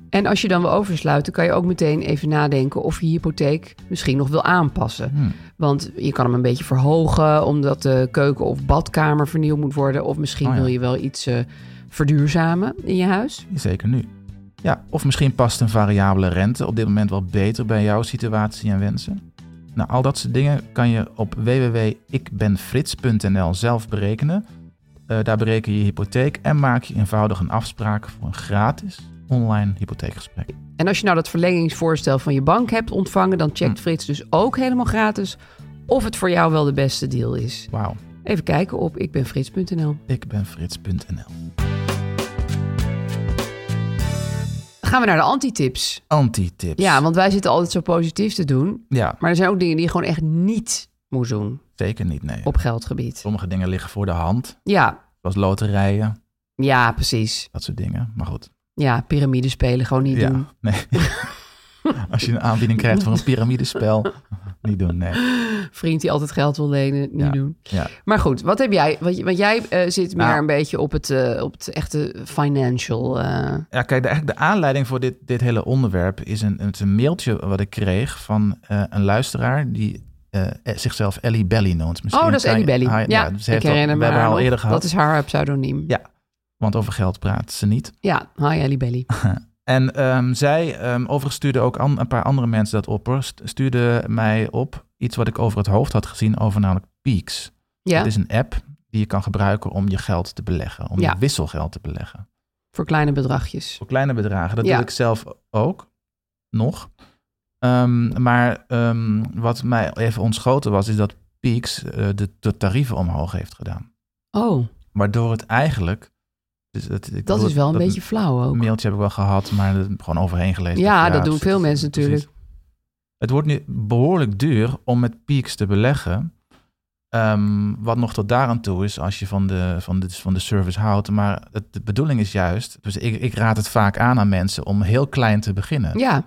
En als je dan wil oversluiten, kan je ook meteen even nadenken of je hypotheek misschien nog wil aanpassen. Hmm. Want je kan hem een beetje verhogen omdat de keuken of badkamer vernieuwd moet worden. Of misschien Oh ja. wil je wel iets eh, verduurzamen in je huis. Zeker nu. Ja, of misschien past een variabele rente op dit moment wel beter bij jouw situatie en wensen. Nou, al dat soort dingen kan je op www.ikbenfrits.nl zelf berekenen. Eh, daar bereken je je hypotheek en maak je eenvoudig een afspraak voor een gratis online hypotheekgesprek. En als je nou dat verlengingsvoorstel van je bank hebt ontvangen, dan checkt Hm. Frits dus ook helemaal gratis of het voor jou wel de beste deal is. Wauw, Even kijken op ikbenfrits.nl. ikbenfrits.nl. Gaan we naar de antitips. Anti-tips. Ja, want wij zitten altijd zo positief te doen. Ja, Maar er zijn ook dingen die je gewoon echt niet moet doen zeker niet, nee. op geldgebied. Sommige dingen liggen voor de hand, Ja, zoals loterijen, ja, precies. dat soort dingen. Maar goed, Ja, piramidespelen gewoon niet ja, doen. nee. Als je een aanbieding krijgt voor een piramidespel, niet doen, nee. Vriend die altijd geld wil lenen, niet Ja. doen. Ja. Maar goed, wat heb jij? Want, want jij eh, zit meer Nou. een beetje op het, eh, op het echte financial. eh, Ja, kijk, de, eigenlijk de aanleiding voor dit, dit hele onderwerp is een, het is een mailtje wat ik kreeg van een luisteraar die zichzelf Ellie Belly noemt. Misschien Oh, dat is Ellie Belly. Ja, ze ik al- herinner we me hebben haar al eerder gehad. Dat is haar pseudoniem. Ja. Want over geld praat ze niet. Ja, hi Ellie Belly. En ehm, zij, ehm, overigens stuurde ook an- een paar andere mensen dat op, stuurde mij op iets wat ik over het hoofd had gezien, over namelijk Peaks. Ja, Het is een app die je kan gebruiken om je geld te beleggen, om Ja. je wisselgeld te beleggen. voor kleine bedragjes. Voor kleine bedragen. Dat Ja. doe ik zelf ook nog. Ehm, maar wat mij even ontschoten was, is dat Peaks eh, de, de tarieven omhoog heeft gedaan. Oh, Waardoor het eigenlijk... Dus ik dat is wel een dat beetje flauw ook. mailtje heb ik wel gehad, maar gewoon overheen gelezen. Ja, dat doen veel mensen precies. natuurlijk. Het wordt nu behoorlijk duur om met Peaks te beleggen. Ehm, wat nog tot daaraan toe is als je van de, van de, van de service houdt. Maar het, de bedoeling is juist, dus ik, ik raad het vaak aan aan mensen om heel klein te beginnen. Ja,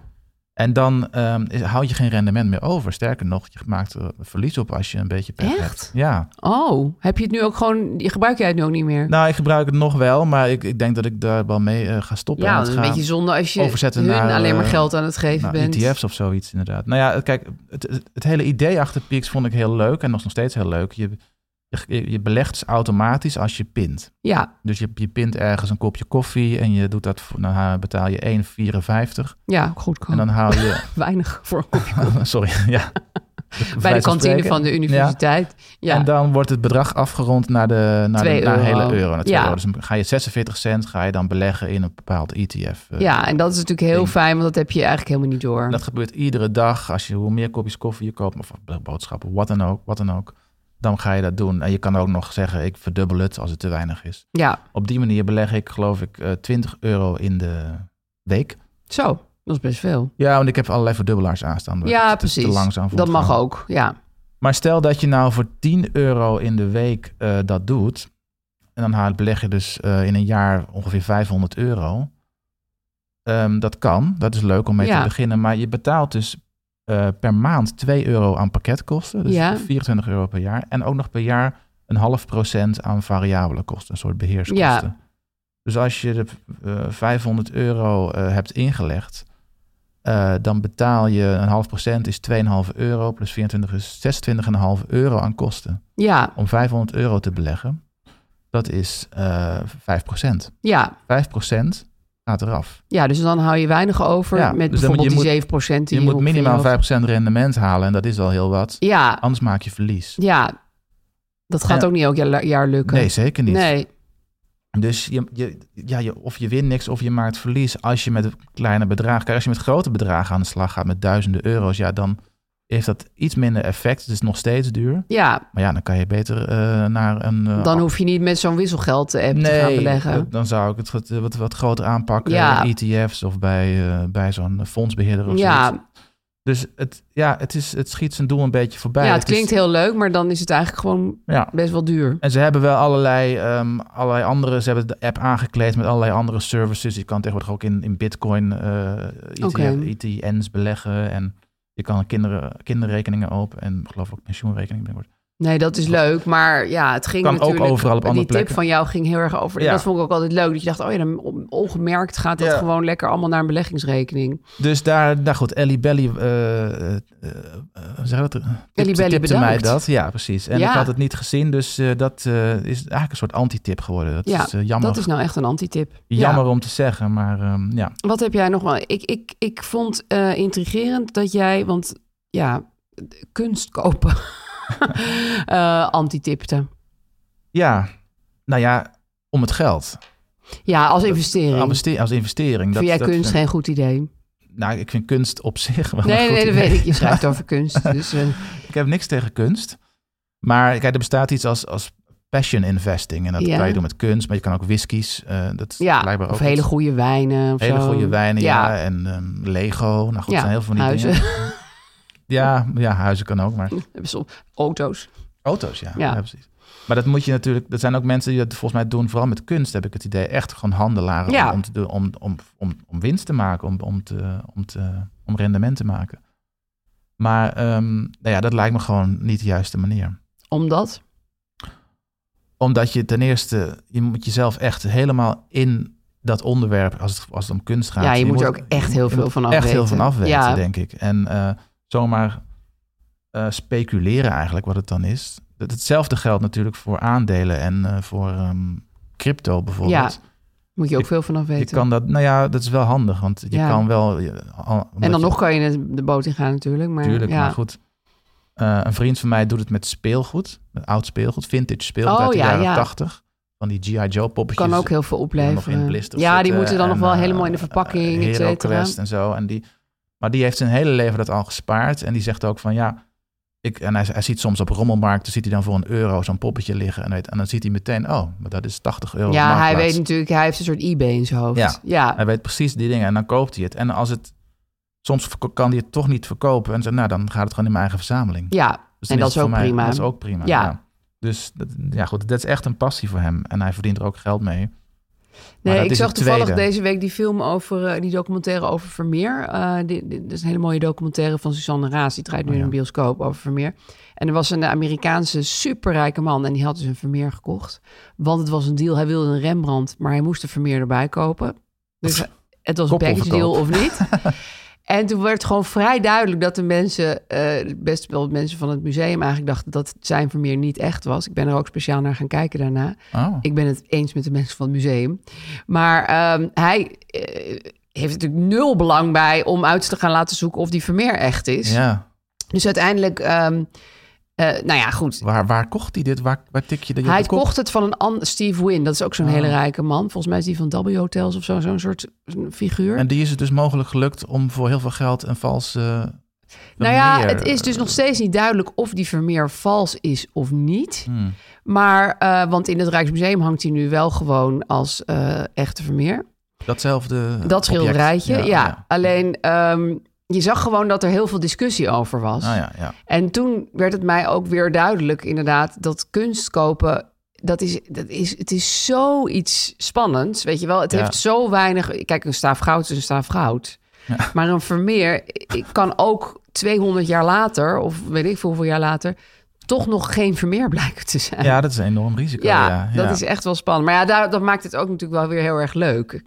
En dan ehm, is- houd je geen rendement meer over. Sterker nog, je maakt er verlies op als je een beetje pech Echt? hebt. Ja. oh, heb je het nu ook gewoon, gebruik jij het nu ook niet meer? Nou, ik gebruik het nog wel, maar ik, ik denk dat ik daar wel mee eh, ga stoppen. ja, En dat het is een beetje zonde als je overzetten naar, alleen maar eh, geld aan het geven Nou, bent. ETF's of zoiets, inderdaad. Nou ja, kijk, het, het, het hele idee achter Peaks vond ik heel leuk en nog steeds heel leuk. Je, je, je belegt dus automatisch als je pint. Ja, Dus je, je pint ergens een kopje koffie en je doet dat, voor, dan betaal je 1,54. ja, goed. En dan hou je... Weinig voor een kopje Sorry, ja. bij de kantine van de universiteit. Ja, En dan wordt het bedrag afgerond naar de, naar de naar euro. hele euro. Naar Ja. euro. Dus dan ga je 46 cent ga je dan beleggen in een bepaald ETF. eh. ja, en dat is natuurlijk heel ding. fijn, want dat heb je eigenlijk helemaal niet door. Dat gebeurt iedere dag. Als je hoe meer kopjes koffie je koopt, of boodschappen, wat dan ook, wat dan ook. Dan ga je dat doen. En je kan ook nog zeggen, ik verdubbel het als het te weinig is. Ja, Op die manier beleg ik, geloof ik, eh 20 euro in de week. zo, dat is best veel. Ja, want ik heb allerlei verdubbelaars aanstaan. Ja, precies. Te langzaam Dat mag ook, ja. Maar stel dat je nou voor 10 euro in de week eh, dat doet. En dan beleg je dus eh, in een jaar ongeveer 500 euro. Ehm, dat kan, dat is leuk om mee Ja. te beginnen. Maar je betaalt dus eh, per maand 2 euro aan pakketkosten. Dus Ja. 24 euro per jaar. En ook nog per jaar een half procent aan variabele kosten. Een soort beheerskosten. Ja. Dus als je de eh, 500 euro eh, hebt ingelegd... dan betaal je een half procent is 2,5 euro... plus 24 is 26,5 euro aan kosten. Ja, Om 500 euro te beleggen, dat is eh 5 procent. ja. 5 procent gaat eraf. Ja, dus dan hou je weinig over Ja, met dus moet- bijvoorbeeld je die 7% die Je moet minimaal over- 5 procent rendement halen en dat is al heel wat. Ja, Anders maak je verlies. ja. Dat gaat Ja. ook niet elk jaar, jaar lukken. Nee, zeker niet. Nee, Dus je, je, ja, je, of je wint niks of je maakt verlies als je met een kleine bedragen... Als je met grote bedragen aan de slag gaat met duizenden euro's... ja, dan heeft dat iets minder effect. Het is nog steeds duur. ja. Maar ja, dan kan je beter eh, naar een... eh, Dan hoef je niet met zo'n wisselgeld-app te gaan beleggen. dan- dan zou ik het wat, wat, wat groter aanpakken. Ja. ETF's of bij, eh, bij zo'n fondsbeheerder of zoiets. Ja, Dus het, ja, het, is, het schiet zijn doel een beetje voorbij. ja, het klinkt heel leuk, maar dan is het eigenlijk gewoon Ja. best wel duur. En ze hebben wel allerlei, ehm, allerlei andere... Ze hebben de app aangekleed met allerlei andere services. Je kan tegenwoordig ook in, in bitcoin eh ETF, Oké. ETN's beleggen. En je kan kinderen, kinderrekeningen open. En geloof ik ook pensioenrekeningen binnenkort. Nee, dat is leuk, maar ja, het ging Kan ook natuurlijk... overal op Die andere tip plekken. van jou ging heel erg over... Ja. Dat vond ik ook altijd leuk, dat je dacht... oh ja, dan on- ongemerkt gaat dat Ja. gewoon lekker allemaal naar een beleggingsrekening. Dus daar, nou goed, Ellie Belly, eh, eh, eh, hoe zeg je dat? Ellie Belly tipte mij dat. Ja, precies. En Ja. ik had het niet gezien, dus eh, dat eh, is eigenlijk een soort anti-tip geworden. Dat Ja, is eh, jammer, Dat is nou echt een antitip. jammer Ja. om te zeggen, maar ehm, ja. Wat heb jij nog wel? Ik, ik, ik vond eh, intrigerend dat jij, want ja, kunst kopen, eh antitipte. Ja, nou ja, om het geld. Ja, als investering. Investe- Als investering. Vind jij kunst vind- geen goed idee? Nou, ik vind kunst op zich wel een Nee, goed nee, dat idee. weet ik. Je schrijft over kunst. Dus, eh, Ik heb niks tegen kunst. Maar kijk, er bestaat iets als, als passion investing. En dat Ja. kan je doen met kunst, maar je kan ook whiskies. eh dat ja, blijkbaar ook of hele goede wijnen. Of Hele zo. goede wijnen, ja. Ja. En ehm, Lego. Nou goed, Ja, zijn heel veel van die huizen. dingen. Ja, ja, huizen kan ook, maar Auto's. auto's, ja. Ja. ja. precies. Maar dat moet je natuurlijk, er zijn ook mensen die dat volgens mij doen, vooral met kunst heb ik het idee, echt gewoon handelaren Ja. om, om, te doen, om, om, om, om winst te maken, om, om, te, om, te, om rendement te maken. Maar ehm, nou ja, dat lijkt me gewoon niet de juiste manier. Omdat? Omdat je ten eerste, je moet jezelf echt helemaal in dat onderwerp, als het, als het om kunst gaat. Ja, je moet er ook echt heel veel van Echt heel afweten. van afweten, Ja. denk ik. En eh, zomaar eh, speculeren eigenlijk wat het dan is. Dat- Hetzelfde geldt natuurlijk voor aandelen en eh, voor ehm, crypto bijvoorbeeld. Ja. Moet je ook veel vanaf Je weten. kan dat, nou ja, dat is wel handig, want je Ja. kan wel... je- omdat en dan je- nog kan je de- de boot in gaan natuurlijk. Maar, Tuurlijk, ja. maar goed. Eh, een vriend van mij doet het met speelgoed. Met oud speelgoed, vintage speelgoed Oh, uit de ja, jaren ja. 80. Van die G.I. Joe poppetjes. Kan ook heel veel opleveren. Ja, die moeten dan nog wel eh, helemaal in de verpakking, et cetera. Quest en zo. En die, maar die heeft zijn hele leven dat al gespaard. En die zegt ook van ja... Ik, en hij, hij ziet soms op rommelmarkten, ziet hij dan voor een euro zo'n poppetje liggen. En, weet- en dan ziet hij meteen, oh, maar dat is 80 euro. Ja, hij weet natuurlijk, hij heeft een soort eBay in zijn hoofd. Ja. ja. Hij weet precies die dingen en dan koopt hij het. En als het, soms kan hij het toch niet verkopen. En zegt, nou, dan gaat het gewoon in mijn eigen verzameling. Ja, Dus en dat is ook prima. Dat is ook prima. Ja. Ja. Dus dat, ja, goed, dat is echt een passie voor hem. En hij verdient er ook geld mee. Nee, ik zag toevallig tweede. deze week die film over, eh, die documentaire over Vermeer. Die, die- dat is een hele mooie documentaire van Suzanne Raas. Die draait nu Oh, ja. in een bioscoop over Vermeer. En er was een Amerikaanse superrijke man en die had dus een Vermeer gekocht. Want het was een deal, hij wilde een Rembrandt, maar hij moest de Vermeer erbij kopen. Dus het was een package deal of niet. En toen werd gewoon vrij duidelijk dat de mensen, eh, best wel mensen van het museum eigenlijk dachten dat zijn Vermeer niet echt was. Ik ben er ook speciaal naar gaan kijken daarna. Oh. Ik ben het eens met de mensen van het museum. Maar ehm, hij eh, heeft natuurlijk nul belang bij om uit te gaan laten zoeken of die Vermeer echt is. Ja. Dus uiteindelijk, ehm, eh, nou ja, goed. Waar, waar kocht hij dit? Waar, waar tik je de Hij kocht het van een Steve Wynn. Dat is ook zo'n Oh. hele rijke man. Volgens mij is die van W Hotels of zo, zo'n soort figuur. En die is het dus mogelijk gelukt om voor heel veel geld een valse... nou ja, Vermeer, het is dus nog steeds niet duidelijk of die Vermeer vals is of niet. Hmm. Maar, eh, want in het Rijksmuseum hangt hij nu wel gewoon als eh, echte Vermeer. Datzelfde Dat schilderijtje, ja. ja. Alleen, ehm, je zag gewoon dat er heel veel discussie over was. Ah, ja, ja. En toen werd het mij ook weer duidelijk, inderdaad, dat kunst kopen, dat is, dat is, het is zoiets spannends, weet je wel. Het Ja. heeft zo weinig... Kijk, een staaf goud is een staaf goud. Maar een Vermeer ik kan ook 200 jaar later, of weet ik veel hoeveel jaar later, toch nog geen Vermeer blijken te zijn. ja, dat is een enorm risico. Ja, Ja, dat is echt wel spannend. Maar ja, daar, dat maakt het ook natuurlijk wel weer heel erg leuk.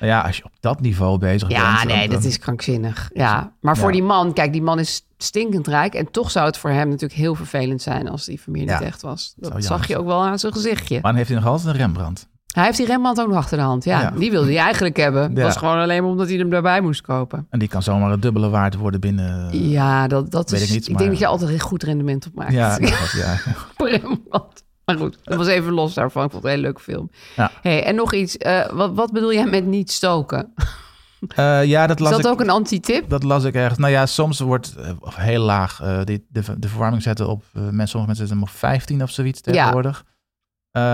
Nou ja, als je op dat niveau bezig bent... Ja, dan- nee, dat is krankzinnig. Ja, maar voor Ja. die man, kijk, die man is stinkend rijk. En toch zou het voor hem natuurlijk heel vervelend zijn als die Vermeer niet echt was. Dat zag jammer je ook wel aan zijn gezichtje. Maar dan heeft hij nog altijd een Rembrandt. Hij heeft die Rembrandt ook nog achter de hand. Ja, Ja. die wilde hij eigenlijk hebben. Ja. was gewoon alleen maar omdat hij hem daarbij moest kopen. En die kan zomaar een dubbele waard worden binnen... Ja, dat, dat weet is... ik niet, ik denk dat je altijd een goed rendement op maakt. Ja, dat, ja. Rembrandt. Maar goed, dat was even los daarvan. Ik vond het een hele leuke film. Ja. Hey, en nog iets. eh, wat, wat bedoel jij met niet stoken? Eh, ja, dat Is las dat ik... ook een anti-tip? Dat las ik ergens. Nou ja, soms wordt eh, of heel laag die, de, de verwarming zetten op... mensen, sommige mensen zetten hem op 15 of zoiets tegenwoordig.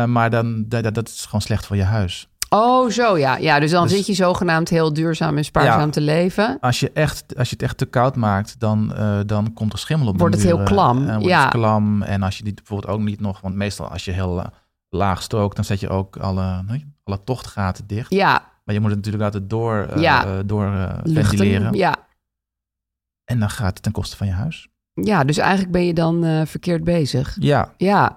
Maar dan, dat, dat is gewoon slecht voor je huis. Oh, zo ja. Ja, dus dan Dus- zit je zogenaamd heel duurzaam en spaarzaam Ja. te leven. Als je, echt, als je het echt te koud maakt, dan, eh, dan komt er schimmel op Wordt het heel klam, En wordt ja. het klam. En als je die bijvoorbeeld ook niet nog... Want meestal als je heel laag strookt, dan zet je ook alle, alle tochtgaten dicht. Ja, Maar je moet het natuurlijk altijd door, eh, Ja. eh, door ventileren. Ja. En dan gaat het ten koste van je huis. ja, dus eigenlijk ben je dan verkeerd bezig. Ja, Ja.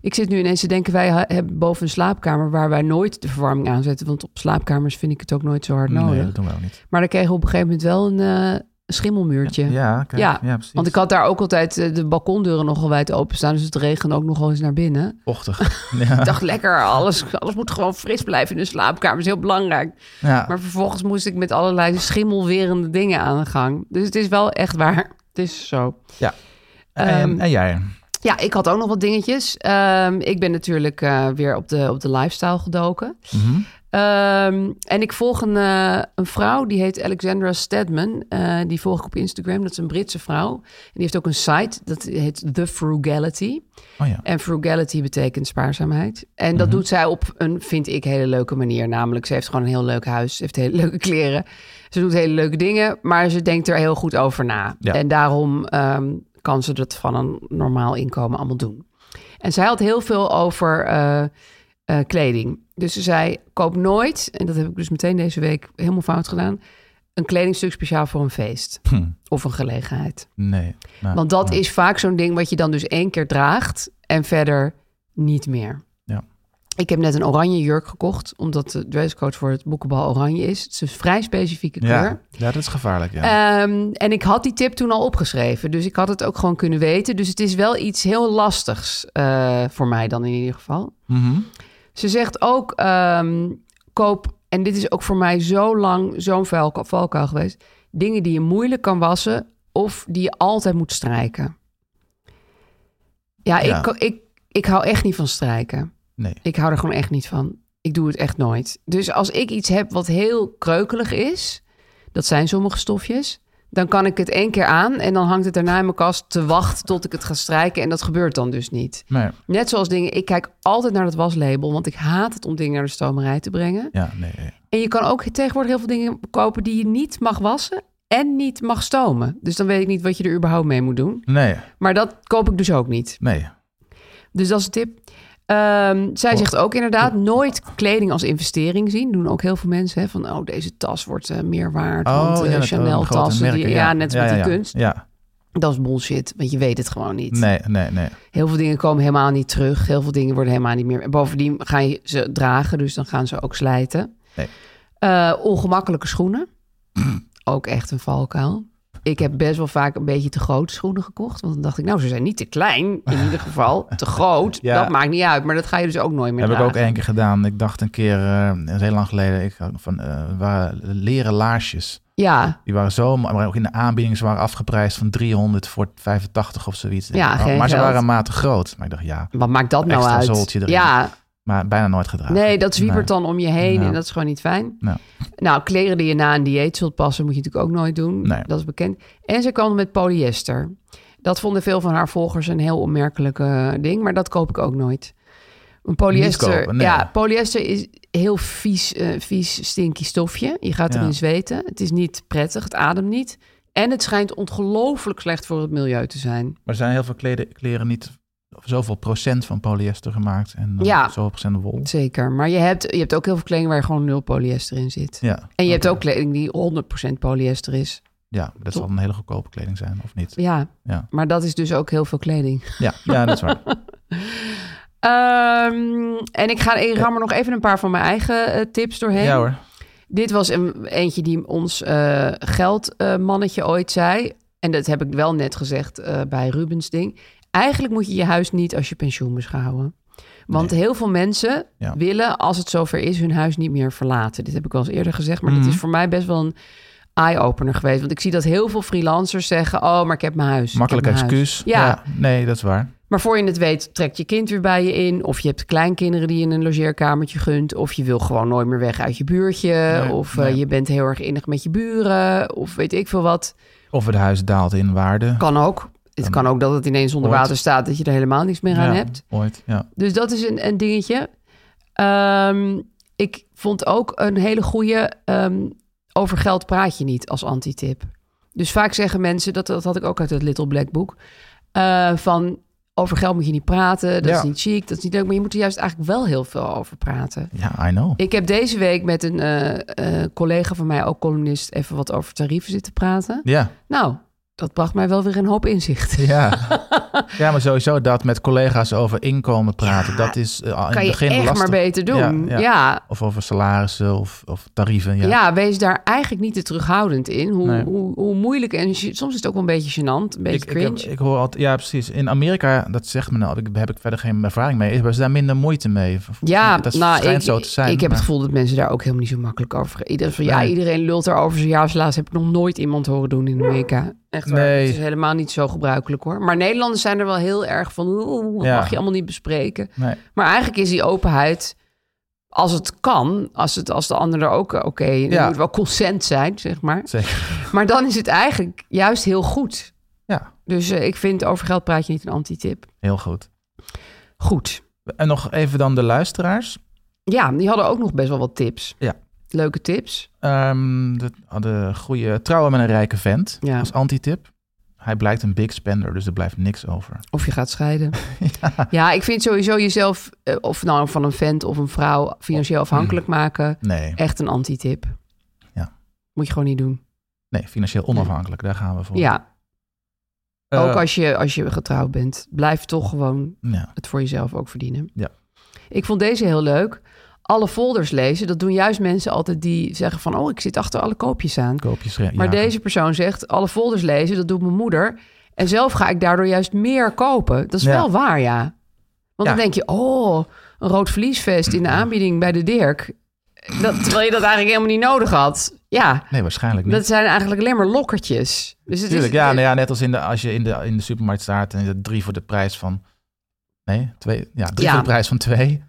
Ja. Ik zit nu ineens te denken, wij hebben boven een slaapkamer waar wij nooit de verwarming aanzetten. Want op slaapkamers vind ik het ook nooit zo hard nodig. nee, dat doen we ook niet. Maar dan kregen we op een gegeven moment wel een eh, schimmelmuurtje. Ja, kijk, Ja, ja, precies. Want ik had daar ook altijd eh, de balkondeuren nogal wijd openstaan. Dus het regende ook nog wel eens naar binnen. Vochtig. ja. Ik dacht, lekker, alles, alles moet gewoon fris blijven in de slaapkamer. is heel belangrijk. ja. Maar vervolgens moest ik met allerlei schimmelwerende dingen aan de gang. Dus het is wel echt waar. Het is zo. en, Ehm, en jij? Ja, ik had ook nog wat dingetjes. Ehm, ik ben natuurlijk eh, weer op de, op de lifestyle gedoken. Mhm. Ehm, en ik volg een, eh, een vrouw, die heet Alexandra Stedman. Eh, die volg ik op Instagram. Dat is een Britse vrouw. En die heeft ook een site, dat heet The Frugality. Oh ja. En frugality betekent spaarzaamheid. En dat Mhm. doet zij op een, vind ik, hele leuke manier. Namelijk, ze heeft gewoon een heel leuk huis. Ze heeft hele leuke kleren. Ze doet hele leuke dingen, maar ze denkt er heel goed over na. Ja. En daarom ehm, kan ze dat van een normaal inkomen allemaal doen. En zij had heel veel over eh, eh, kleding. Dus ze zei, koop nooit, en dat heb ik dus meteen deze week helemaal fout gedaan... een kledingstuk speciaal voor een feest Hm. of een gelegenheid. Nee. Nou, Want dat is vaak zo'n ding wat je dan dus één keer draagt en verder niet meer. Ik heb net een oranje jurk gekocht, omdat de dresscode voor het boekenbal oranje is. Het is een vrij specifieke kleur. Ja, ja, dat is gevaarlijk. Ja. Ehm, en ik had die tip toen al opgeschreven, dus ik had het ook gewoon kunnen weten. Dus het is wel iets heel lastigs eh, voor mij dan in ieder geval. Mhm. Ze zegt ook, ehm, koop, en dit is ook voor mij zo lang zo'n valkuil geweest, dingen die je moeilijk kan wassen of die je altijd moet strijken. Ja, Ja. Ik, ik, ik hou echt niet van strijken. Nee. Ik hou er gewoon echt niet van. Ik doe het echt nooit. Dus als ik iets heb wat heel kreukelig is, dat zijn sommige stofjes, dan kan ik het één keer aan en dan hangt het daarna in mijn kast te wachten tot ik het ga strijken. En dat gebeurt dan dus niet. Maar Net zoals dingen, ik kijk altijd naar het waslabel, want ik haat het om dingen naar de stomerij te brengen. ja, nee. nee. En je kan ook tegenwoordig heel veel dingen kopen die je niet mag wassen en niet mag stomen. Dus dan weet ik niet wat je er überhaupt mee moet doen. Nee, Maar dat koop ik dus ook niet. nee. Dus dat is een tip. Ehm, zij Oh. zegt ook inderdaad nooit kleding als investering zien. Doen ook heel veel mensen. Hè, van, oh, deze tas wordt eh, meer waard. want eh, Chanel oh, grote tassen. merken, die, ja. net Ja, met ja, die ja. kunst. Ja, Dat is bullshit, want je weet het gewoon niet. nee, nee, nee. Heel veel dingen komen helemaal niet terug. Heel veel dingen worden helemaal niet meer... en Bovendien ga je ze dragen, dus dan gaan ze ook slijten. Nee. Eh, ongemakkelijke schoenen. ook echt een valkuil. Ik heb best wel vaak een beetje te grote schoenen gekocht. Want dan dacht ik, nou, ze zijn niet te klein in ieder geval. Te groot, Ja. dat maakt niet uit. Maar dat ga je dus ook nooit meer Heb ik ook één keer gedaan. Ik dacht een keer, eh, heel lang geleden, ik, had van, eh, waren leren laarsjes. Ja, Die waren zo, maar ook in de aanbieding, ze waren afgeprijsd van 300 voor 85 of zoiets. Ja, maar ze geld. waren maten groot. Maar ik dacht, ja, wat maakt dat nou uit? erin. Ja, maar bijna nooit gedragen. nee, dat zwiebert Nee. dan om je heen en dat is gewoon niet fijn. Nou, kleren die je na een dieet zult passen, moet je natuurlijk ook nooit doen. Nee. Dat is bekend. En ze kan met polyester. Dat vonden veel van haar volgers een heel onmerkelijk eh, ding, maar dat koop ik ook nooit. Een polyester, Niet kopen, nee. ja, polyester is heel vies, eh, vies, stinky stofje. Je gaat Ja. erin zweten. Het is niet prettig, het ademt niet. En het schijnt ongelooflijk slecht voor het milieu te zijn. Maar er zijn heel veel kleden, kleren niet zoveel procent van polyester gemaakt en dan Ja. zoveel procent wol. Zeker. Maar je hebt, je hebt ook heel veel kleding waar gewoon nul polyester in zit. Ja. En je hebt ook kleding die 100% polyester is. Ja, dat zal een hele goedkope kleding zijn, of niet? Ja, Ja, maar dat is dus ook heel veel kleding. ja, ja dat is waar. Ehm, en ik ga ik ram er nog even een paar van mijn eigen eh, tips doorheen. Ja hoor. Dit was een, eentje die ons eh geldmannetje ooit zei. En dat heb ik wel net gezegd eh, bij Rubens ding. Eigenlijk moet je je huis niet als je pensioen beschouwen. Want heel veel mensen Ja. willen, als het zover is, hun huis niet meer verlaten. Dit heb ik al eens eerder gezegd, maar dit Mhm. is voor mij best wel een eye-opener geweest. Want ik zie dat heel veel freelancers zeggen... oh, maar ik heb mijn huis. Makkelijk huis. excuus. Ja, Nee, dat is waar. maar voor je het weet, trekt je kind weer bij je in. Of je hebt kleinkinderen die je een logeerkamertje gunt. Of je wil gewoon nooit meer weg uit je buurtje. Nee, of eh, je bent heel erg innig met je buren. Of weet ik veel wat. Of het huis daalt in waarde. Kan ook. Het kan ook dat het ineens onder Ooit. water staat. Dat je er helemaal niks meer aan Ja, hebt. Ooit, ja. Dus dat is een, een dingetje. Ehm, ik vond ook een hele goede... ehm, over geld praat je niet als antitip. Dus vaak zeggen mensen, dat, dat had ik ook uit het Little Black Book... eh, van over geld moet je niet praten, dat Ja. is niet chic, dat is niet leuk... maar je moet er juist eigenlijk wel heel veel over praten. Ja, I know. Ik heb deze week met een eh, eh, collega van mij, ook columnist... even wat over tarieven zitten praten. Ja, Nou, dat bracht mij wel weer een hoop inzicht. ja. ja, maar sowieso dat met collega's over inkomen praten, dat is eh, in het begin echt lastig. maar beter doen. Ja, Ja, ja. Of over salarissen of, of tarieven. Ja. Ja. wees daar eigenlijk niet te terughoudend in. Hoe, Nee. hoe, hoe moeilijk en soms is het ook wel een beetje gênant, een beetje Ik, ik, cringe. heb- ik hoor altijd, ja, precies. In Amerika, dat zegt me nou, ik, heb ik verder geen ervaring mee, hebben ze daar minder moeite mee. ja, dat nou, schijnt ik, zo te zijn. ik heb het gevoel dat mensen daar ook helemaal niet zo makkelijk over Ieder, Ja, iedereen lult erover zijn jaarslaas. Heb ik nog nooit iemand horen doen in Amerika. Echt waar. Nee. Het is helemaal niet zo gebruikelijk hoor. Maar Nederlanders zijn er wel heel erg van... Oeh, Ja. mag je allemaal niet bespreken. Nee. Maar eigenlijk is die openheid... Als het kan, als, het, als de ander er ook... Oké, er Ja. moet wel consent zijn, zeg maar. Zeker. Maar dan is het eigenlijk juist heel goed. Ja, Dus eh, ik vind over geld praat je niet een antitip. heel goed. Goed. En nog even dan de luisteraars. Ja, die hadden ook nog best wel wat tips. Ja. Leuke tips. Ehm de, goede trouwen met een rijke vent Ja. als antitip. Hij blijkt een big spender, dus er blijft niks over. Of je gaat scheiden. ja. ik vind sowieso jezelf, eh, of nou van een vent of een vrouw, financieel afhankelijk maken. Nee, Echt een antitip. Ja. Moet je gewoon niet doen. nee financieel onafhankelijk, daar gaan we voor. Ja, Eh, ook als je, als je getrouwd bent. Blijf toch gewoon ja. het voor jezelf ook verdienen. Ja. Ik vond deze heel leuk. Alle folders lezen, dat doen juist mensen altijd die zeggen van... oh, ik zit achter alle koopjes aan. Koopjes, ja. Maar deze persoon zegt, alle folders lezen, dat doet mijn moeder. En zelf ga ik daardoor juist meer kopen. Dat is Ja. wel waar, ja. Want Ja. dan denk je, oh, een rood vliesvest in de aanbieding bij de Dirk. dat, terwijl je dat eigenlijk helemaal niet nodig had. Ja, Nee, waarschijnlijk niet. dat zijn eigenlijk alleen maar lokkertjes. Dus het Tuurlijk, is, ja, nou ja, net als in de, als je in de, in de supermarkt staat en je drie voor de prijs van... Nee, twee, ja, drie Ja. voor de prijs van twee.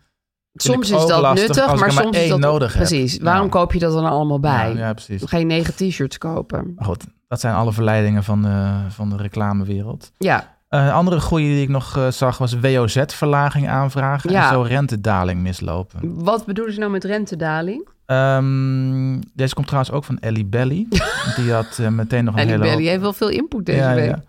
Soms is dat lastig nuttig, maar maar soms is dat nodig heb. Precies. Waarom Ja. koop je dat dan allemaal bij? Ja, ja, precies. Ga je negen t-shirts kopen? Goed, dat zijn alle verleidingen van de, van de reclamewereld. Ja, Eh, Een andere goede die ik nog eh, zag was WOZ-verlaging aanvragen Ja. en zo rentedaling mislopen. wat bedoelen ze nou met rentedaling? Ehm, deze komt trouwens ook van Ellie Belly. Die had eh, meteen nog een En hele Belly hoop- heeft wel veel input deze Ja, week. ja.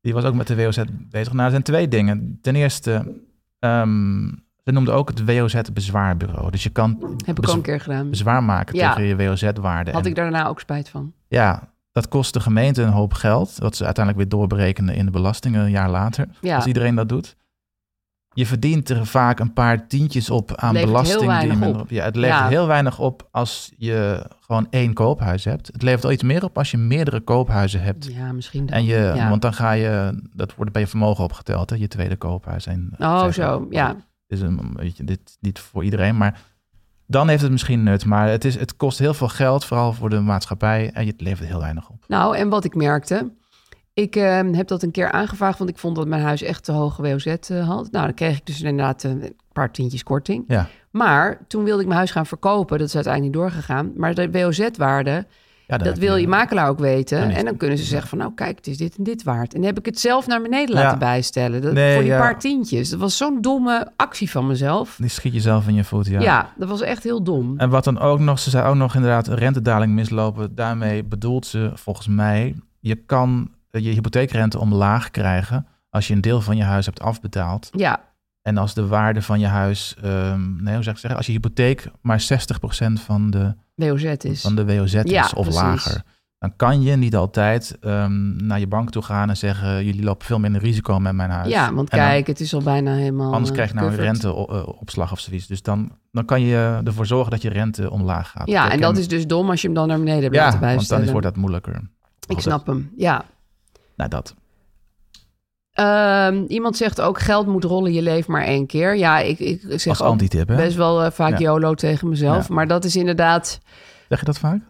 Die was ook met de WOZ bezig. Nou, er zijn twee dingen. Ten eerste, ehm, ze noemden ook het WOZ-bezwaarbureau. Dus je kan Heb ik ook een keer gedaan. bezwaar maken Ja. tegen je WOZ-waarde. Had En ik daarna ook spijt van. Ja, dat kost de gemeente een hoop geld. Wat ze uiteindelijk weer doorberekenen in de belastingen een jaar later. Ja. Als iedereen dat doet. Je verdient er vaak een paar tientjes op aan Levert heel belasting. die je weinig minder op. Ja, het levert Ja. heel weinig op als je gewoon één koophuis hebt. Het levert al iets meer op als je meerdere koophuizen hebt. Ja, misschien dan. En je, want dan ga je, dat wordt bij je vermogen opgeteld, hè, je tweede koophuis. En, Oh, zo, ja. Is een, weet je, dit niet voor iedereen, maar dan heeft het misschien nut. Maar het, is, het kost heel veel geld, vooral voor de maatschappij. En het levert heel weinig op. Nou, en wat ik merkte... Ik eh, heb dat een keer aangevraagd, want ik vond dat mijn huis echt te hoge WOZ eh, had. Nou, dan kreeg ik dus inderdaad eh, een paar tientjes korting. Ja, Maar toen wilde ik mijn huis gaan verkopen. Dat is uiteindelijk niet doorgegaan. Maar de WOZ-waarde, ja dat wil je makelaar ook weten. Dan En dan kunnen ze zeggen van, nou kijk, het is dit en dit waard. En dan heb ik het zelf naar beneden laten Ja. bijstellen. Dat, Nee, voor die ja. paar tientjes. Dat was zo'n domme actie van mezelf. Die schiet jezelf in je voet, ja. Ja. dat was echt heel dom. En wat dan ook nog, ze zei ook nog inderdaad rentedaling mislopen. Daarmee bedoelt ze volgens mij, je kan je hypotheekrente omlaag krijgen als je een deel van je huis hebt afbetaald. Ja, En als de waarde van je huis, ehm, nee, hoe zeg ik zeggen, als je hypotheek maar 60% van de, WOZ is. van de WOZ is Ja, of precies. lager. Dan kan je niet altijd ehm, naar je bank toe gaan en zeggen, jullie lopen veel minder risico met mijn huis. Ja, want En dan- kijk, het is al bijna helemaal Anders eh, krijg je nou een renteopslag of zoiets. Dus dan, dan kan je ervoor zorgen dat je rente omlaag gaat. Ja, en dat is dus dom als je hem dan naar beneden hebt ja, want dan wordt dat moeilijker. Ik snap hem, ja. Nou, dat. Ehm, iemand zegt ook, geld moet rollen, je leeft maar één keer. Ja, ik, ik zeg Als ook hè? best wel eh, vaak Ja. YOLO tegen mezelf. Ja. Maar dat is inderdaad... Zeg je dat vaak?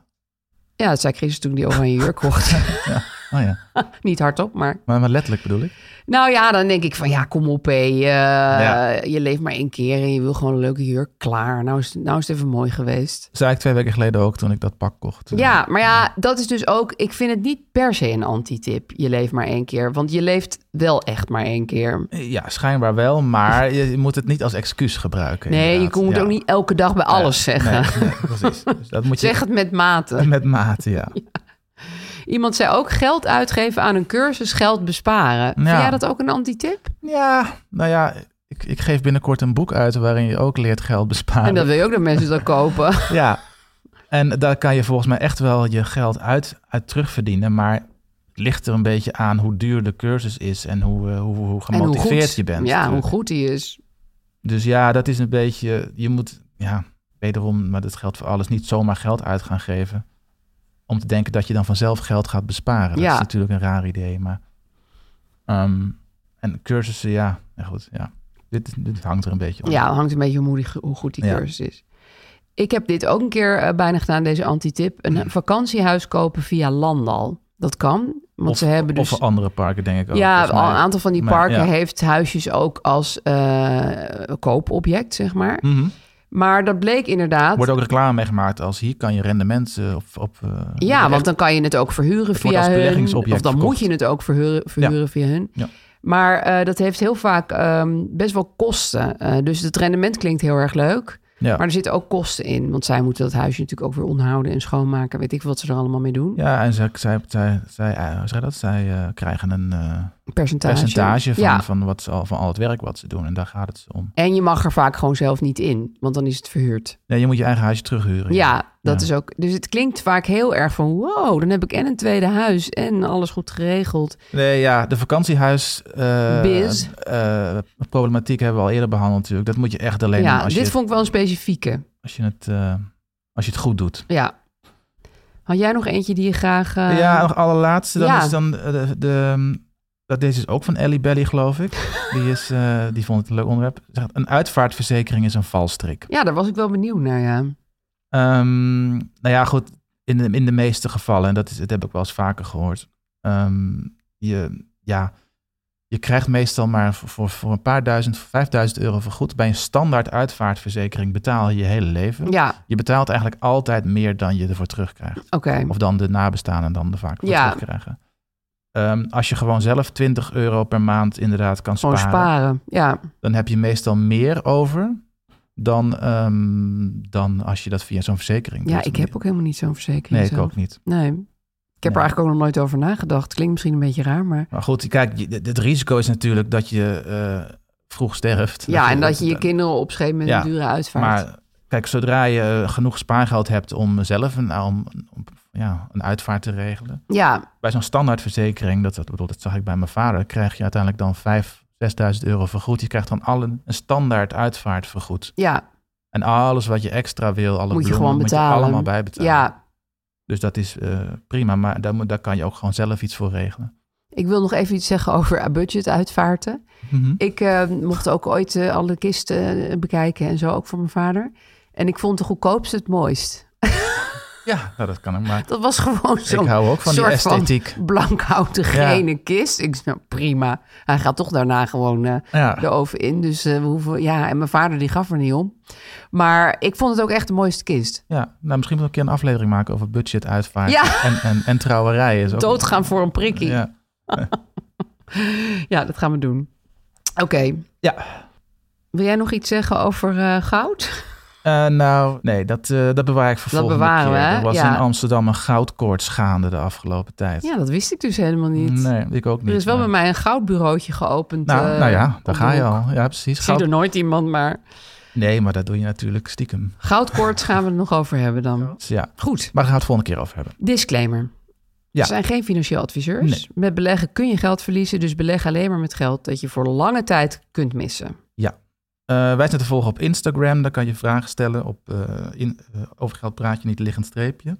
Ja, dat zei Chris toen die oranje jurk kocht. Oh ja. Niet hardop, maar... Maar, maar letterlijk bedoel ik. Nou ja, dan denk ik van ja, kom op hé. eh, Je leeft maar één keer en je wil gewoon een leuke jurk. Klaar, nou is, nou is het even mooi geweest. Dat zei ik twee weken geleden ook toen ik dat pak kocht. Ja, maar ja, dat is dus ook... Ik vind het niet per se een antitip. Je leeft maar één keer. Want je leeft wel echt maar één keer. Ja, schijnbaar wel, maar je moet het niet als excuus gebruiken. Nee, je moet Ja. ook niet elke dag bij alles Nee, zeggen. nee, precies. Dus dat moet je Zeg het met mate. met mate, ja. Iemand zei ook geld uitgeven aan een cursus, geld besparen. Vind jij dat ook een antitip? Ja, nou ja, ik, ik geef binnenkort een boek uit waarin je ook leert geld besparen. En dan wil je ook dat mensen dat kopen. Ja, en daar kan je volgens mij echt wel je geld uit, uit terugverdienen. Maar het ligt er een beetje aan hoe duur de cursus is en hoe, eh, hoe, hoe gemotiveerd goed, je bent. Ja, hoe goed die is. Dus ja, dat is een beetje, je moet, ja, wederom, maar dat geldt voor alles, niet zomaar geld uit gaan geven. Om te denken dat je dan vanzelf geld gaat besparen. Dat Ja. is natuurlijk een raar idee, maar... ehm, en cursussen, ja, goed, ja. Dit, dit hangt er een beetje om. Ja, het hangt een beetje om hoe, die, hoe goed die Ja. cursus is. Ik heb dit ook een keer eh, bijna gedaan, deze antitip. Een Hmm. vakantiehuis kopen via Landal. Dat kan, want of, ze hebben dus... of andere parken, denk ik ook. ja, een aantal van die Maar, parken ja. heeft huisjes ook als eh, koopobject, zeg maar. Mhm. Maar dat bleek inderdaad... Er wordt ook reclame mee gemaakt als hier kan je rendement eh, op... op eh, Ja, echt- want dan kan je het ook verhuren Het via hun. Of dan verkocht. moet je het ook verhuren, verhuren via hun. Ja. Maar eh, dat heeft heel vaak ehm, best wel kosten. Dus het rendement klinkt heel erg leuk. Ja. Maar er zitten ook kosten in. Want zij moeten dat huisje natuurlijk ook weer onderhouden en schoonmaken. Weet ik wat ze er allemaal mee doen. Ja, en zij, zij, zij, zij, je dat? zij krijgen een Percentage. percentage van, Ja. van, wat ze, al- van al het werk wat ze doen. En daar gaat het om. En je mag er vaak gewoon zelf niet in. Want dan is het verhuurd. Nee, je moet je eigen huisje terughuren. Ja, dat Ja. is ook... Dus het klinkt vaak heel erg van... Wow, dan heb ik en een tweede huis en alles goed geregeld. Nee, ja, de vakantiehuis eh, Biz. eh, problematiek hebben we al eerder behandeld natuurlijk. Dat moet je echt alleen doen ja, als, dit je, vond ik wel een specifieke. als, je het, eh, als je het goed doet. Ja. Had jij nog eentje die je graag... ja, nog allerlaatste. Dan ja. is dan de, de, dat deze is ook van Ellie Belly, geloof ik. Die, is, eh, die vond het een leuk onderwerp. Zegt, Een uitvaartverzekering is een valstrik. Ja, daar was ik wel benieuwd naar, ja. Ehm, nou ja, goed. In de, in de meeste gevallen, en dat, is, dat heb ik wel eens vaker gehoord. ehm, je, ja, je krijgt meestal maar voor, voor, voor een paar duizend, 5000 euro vergoed. Bij een standaard uitvaartverzekering betaal je je hele leven. Ja, Je betaalt eigenlijk altijd meer dan je ervoor terugkrijgt. oké. Of dan de nabestaanden dan er vaak voor Ja. terugkrijgen. Ehm, als je gewoon zelf 20 euro per maand inderdaad kan Gewoon sparen, sparen. Ja, dan heb je meestal meer over dan, ehm, dan als je dat via zo'n verzekering ja doet. ik heb ook helemaal niet zo'n verzekering. Nee, ik ook niet. Nee. Ik heb er eigenlijk ook nog nooit over nagedacht. Klinkt misschien een beetje raar, maar... Maar goed, kijk, het risico is natuurlijk dat je eh, vroeg sterft. Ja, en dat je je kinderen opscheept met Ja, een dure uitvaart. Maar kijk, zodra je genoeg spaargeld hebt om zelf een, om, om, ja, een uitvaart te regelen. Ja, Bij zo'n standaardverzekering, dat, dat, bedoel, dat zag ik bij mijn vader, krijg je uiteindelijk dan 5.000, 6.000 euro vergoed. Je krijgt dan alle, een standaard uitvaart vergoed. ja, En alles wat je extra wil, alle Moet je gewoon moet je betalen. allemaal bijbetalen. ja. Dus dat is eh, prima, maar daar, moet- daar kan je ook gewoon zelf iets voor regelen. Ik wil nog even iets zeggen over budget uitvaarten. Mhm. Ik eh, mocht ook ooit eh, alle kisten bekijken en zo, ook voor mijn vader. En ik vond de goedkoopste het mooist. Ja, nou, dat kan ik maar. Dat was gewoon zo'n Ik hou ook van die soort esthetiek. van blankhouten gene kist. Ik nou, prima. Hij gaat toch daarna gewoon eh, Ja. de oven in. Dus eh, we hoeven, ja, en mijn vader die gaf er niet om. Maar ik vond het ook echt de mooiste kist. Ja, nou misschien moet ik een keer een aflevering maken over budget uitvaart Ja. en, en, en trouwerij. Is ook, Doodgaan voor een prikkie. Ja, Ja. dat gaan we doen. Oké. Ja. Wil jij nog iets zeggen over eh, goud? Eh, nou, nee, dat, eh, dat bewaar ik voor Dat volgende bewaren we, keer. Er was Ja. in Amsterdam een goudkoorts gaande de afgelopen tijd. Ja, dat wist ik dus helemaal niet. Nee, ik ook niet. Er is wel maar- bij mij een goudbureautje geopend. Nou, eh, nou ja, daar ga je al. Ja, precies. Ik zie er nooit iemand, maar Nee, maar dat doe je natuurlijk stiekem. goudkoorts gaan we het nog over hebben dan. Ja, Goed, maar daar gaan we het volgende keer over hebben. disclaimer. Ja. We zijn geen financieel adviseurs. Nee. Met beleggen kun je geld verliezen, dus beleg alleen maar met geld dat je voor lange tijd kunt missen. Eh, wij zijn te volgen op Instagram. Daar kan je vragen stellen op eh, in, eh, over geld praat je niet liggend streepje.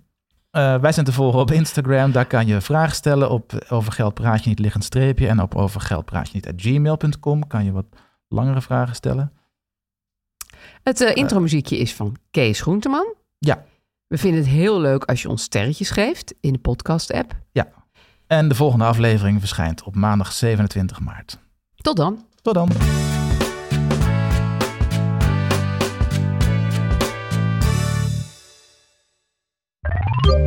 Wij zijn te volgen op Instagram. Daar kan je vragen stellen op over geld praat je niet liggend streepje. En op over geld praat je niet at gmail.com kan je wat langere vragen stellen. Het eh intromuziekje is van Kees Groenteman. Ja. We vinden het heel leuk als je ons sterretjes geeft in de podcast-app. En de volgende aflevering verschijnt op maandag 27 maart. Tot dan. Tot dan.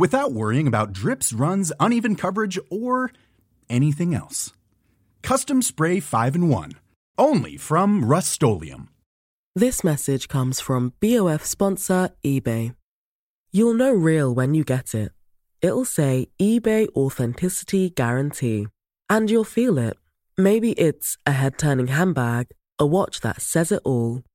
without worrying about drips, runs, uneven coverage, or anything else. Custom Spray 5 in 1. Only from Rust This message comes from BOF sponsor eBay. You'll know real when you get it. It'll say eBay Authenticity Guarantee. And you'll feel it. Maybe it's a head turning handbag, a watch that says it all,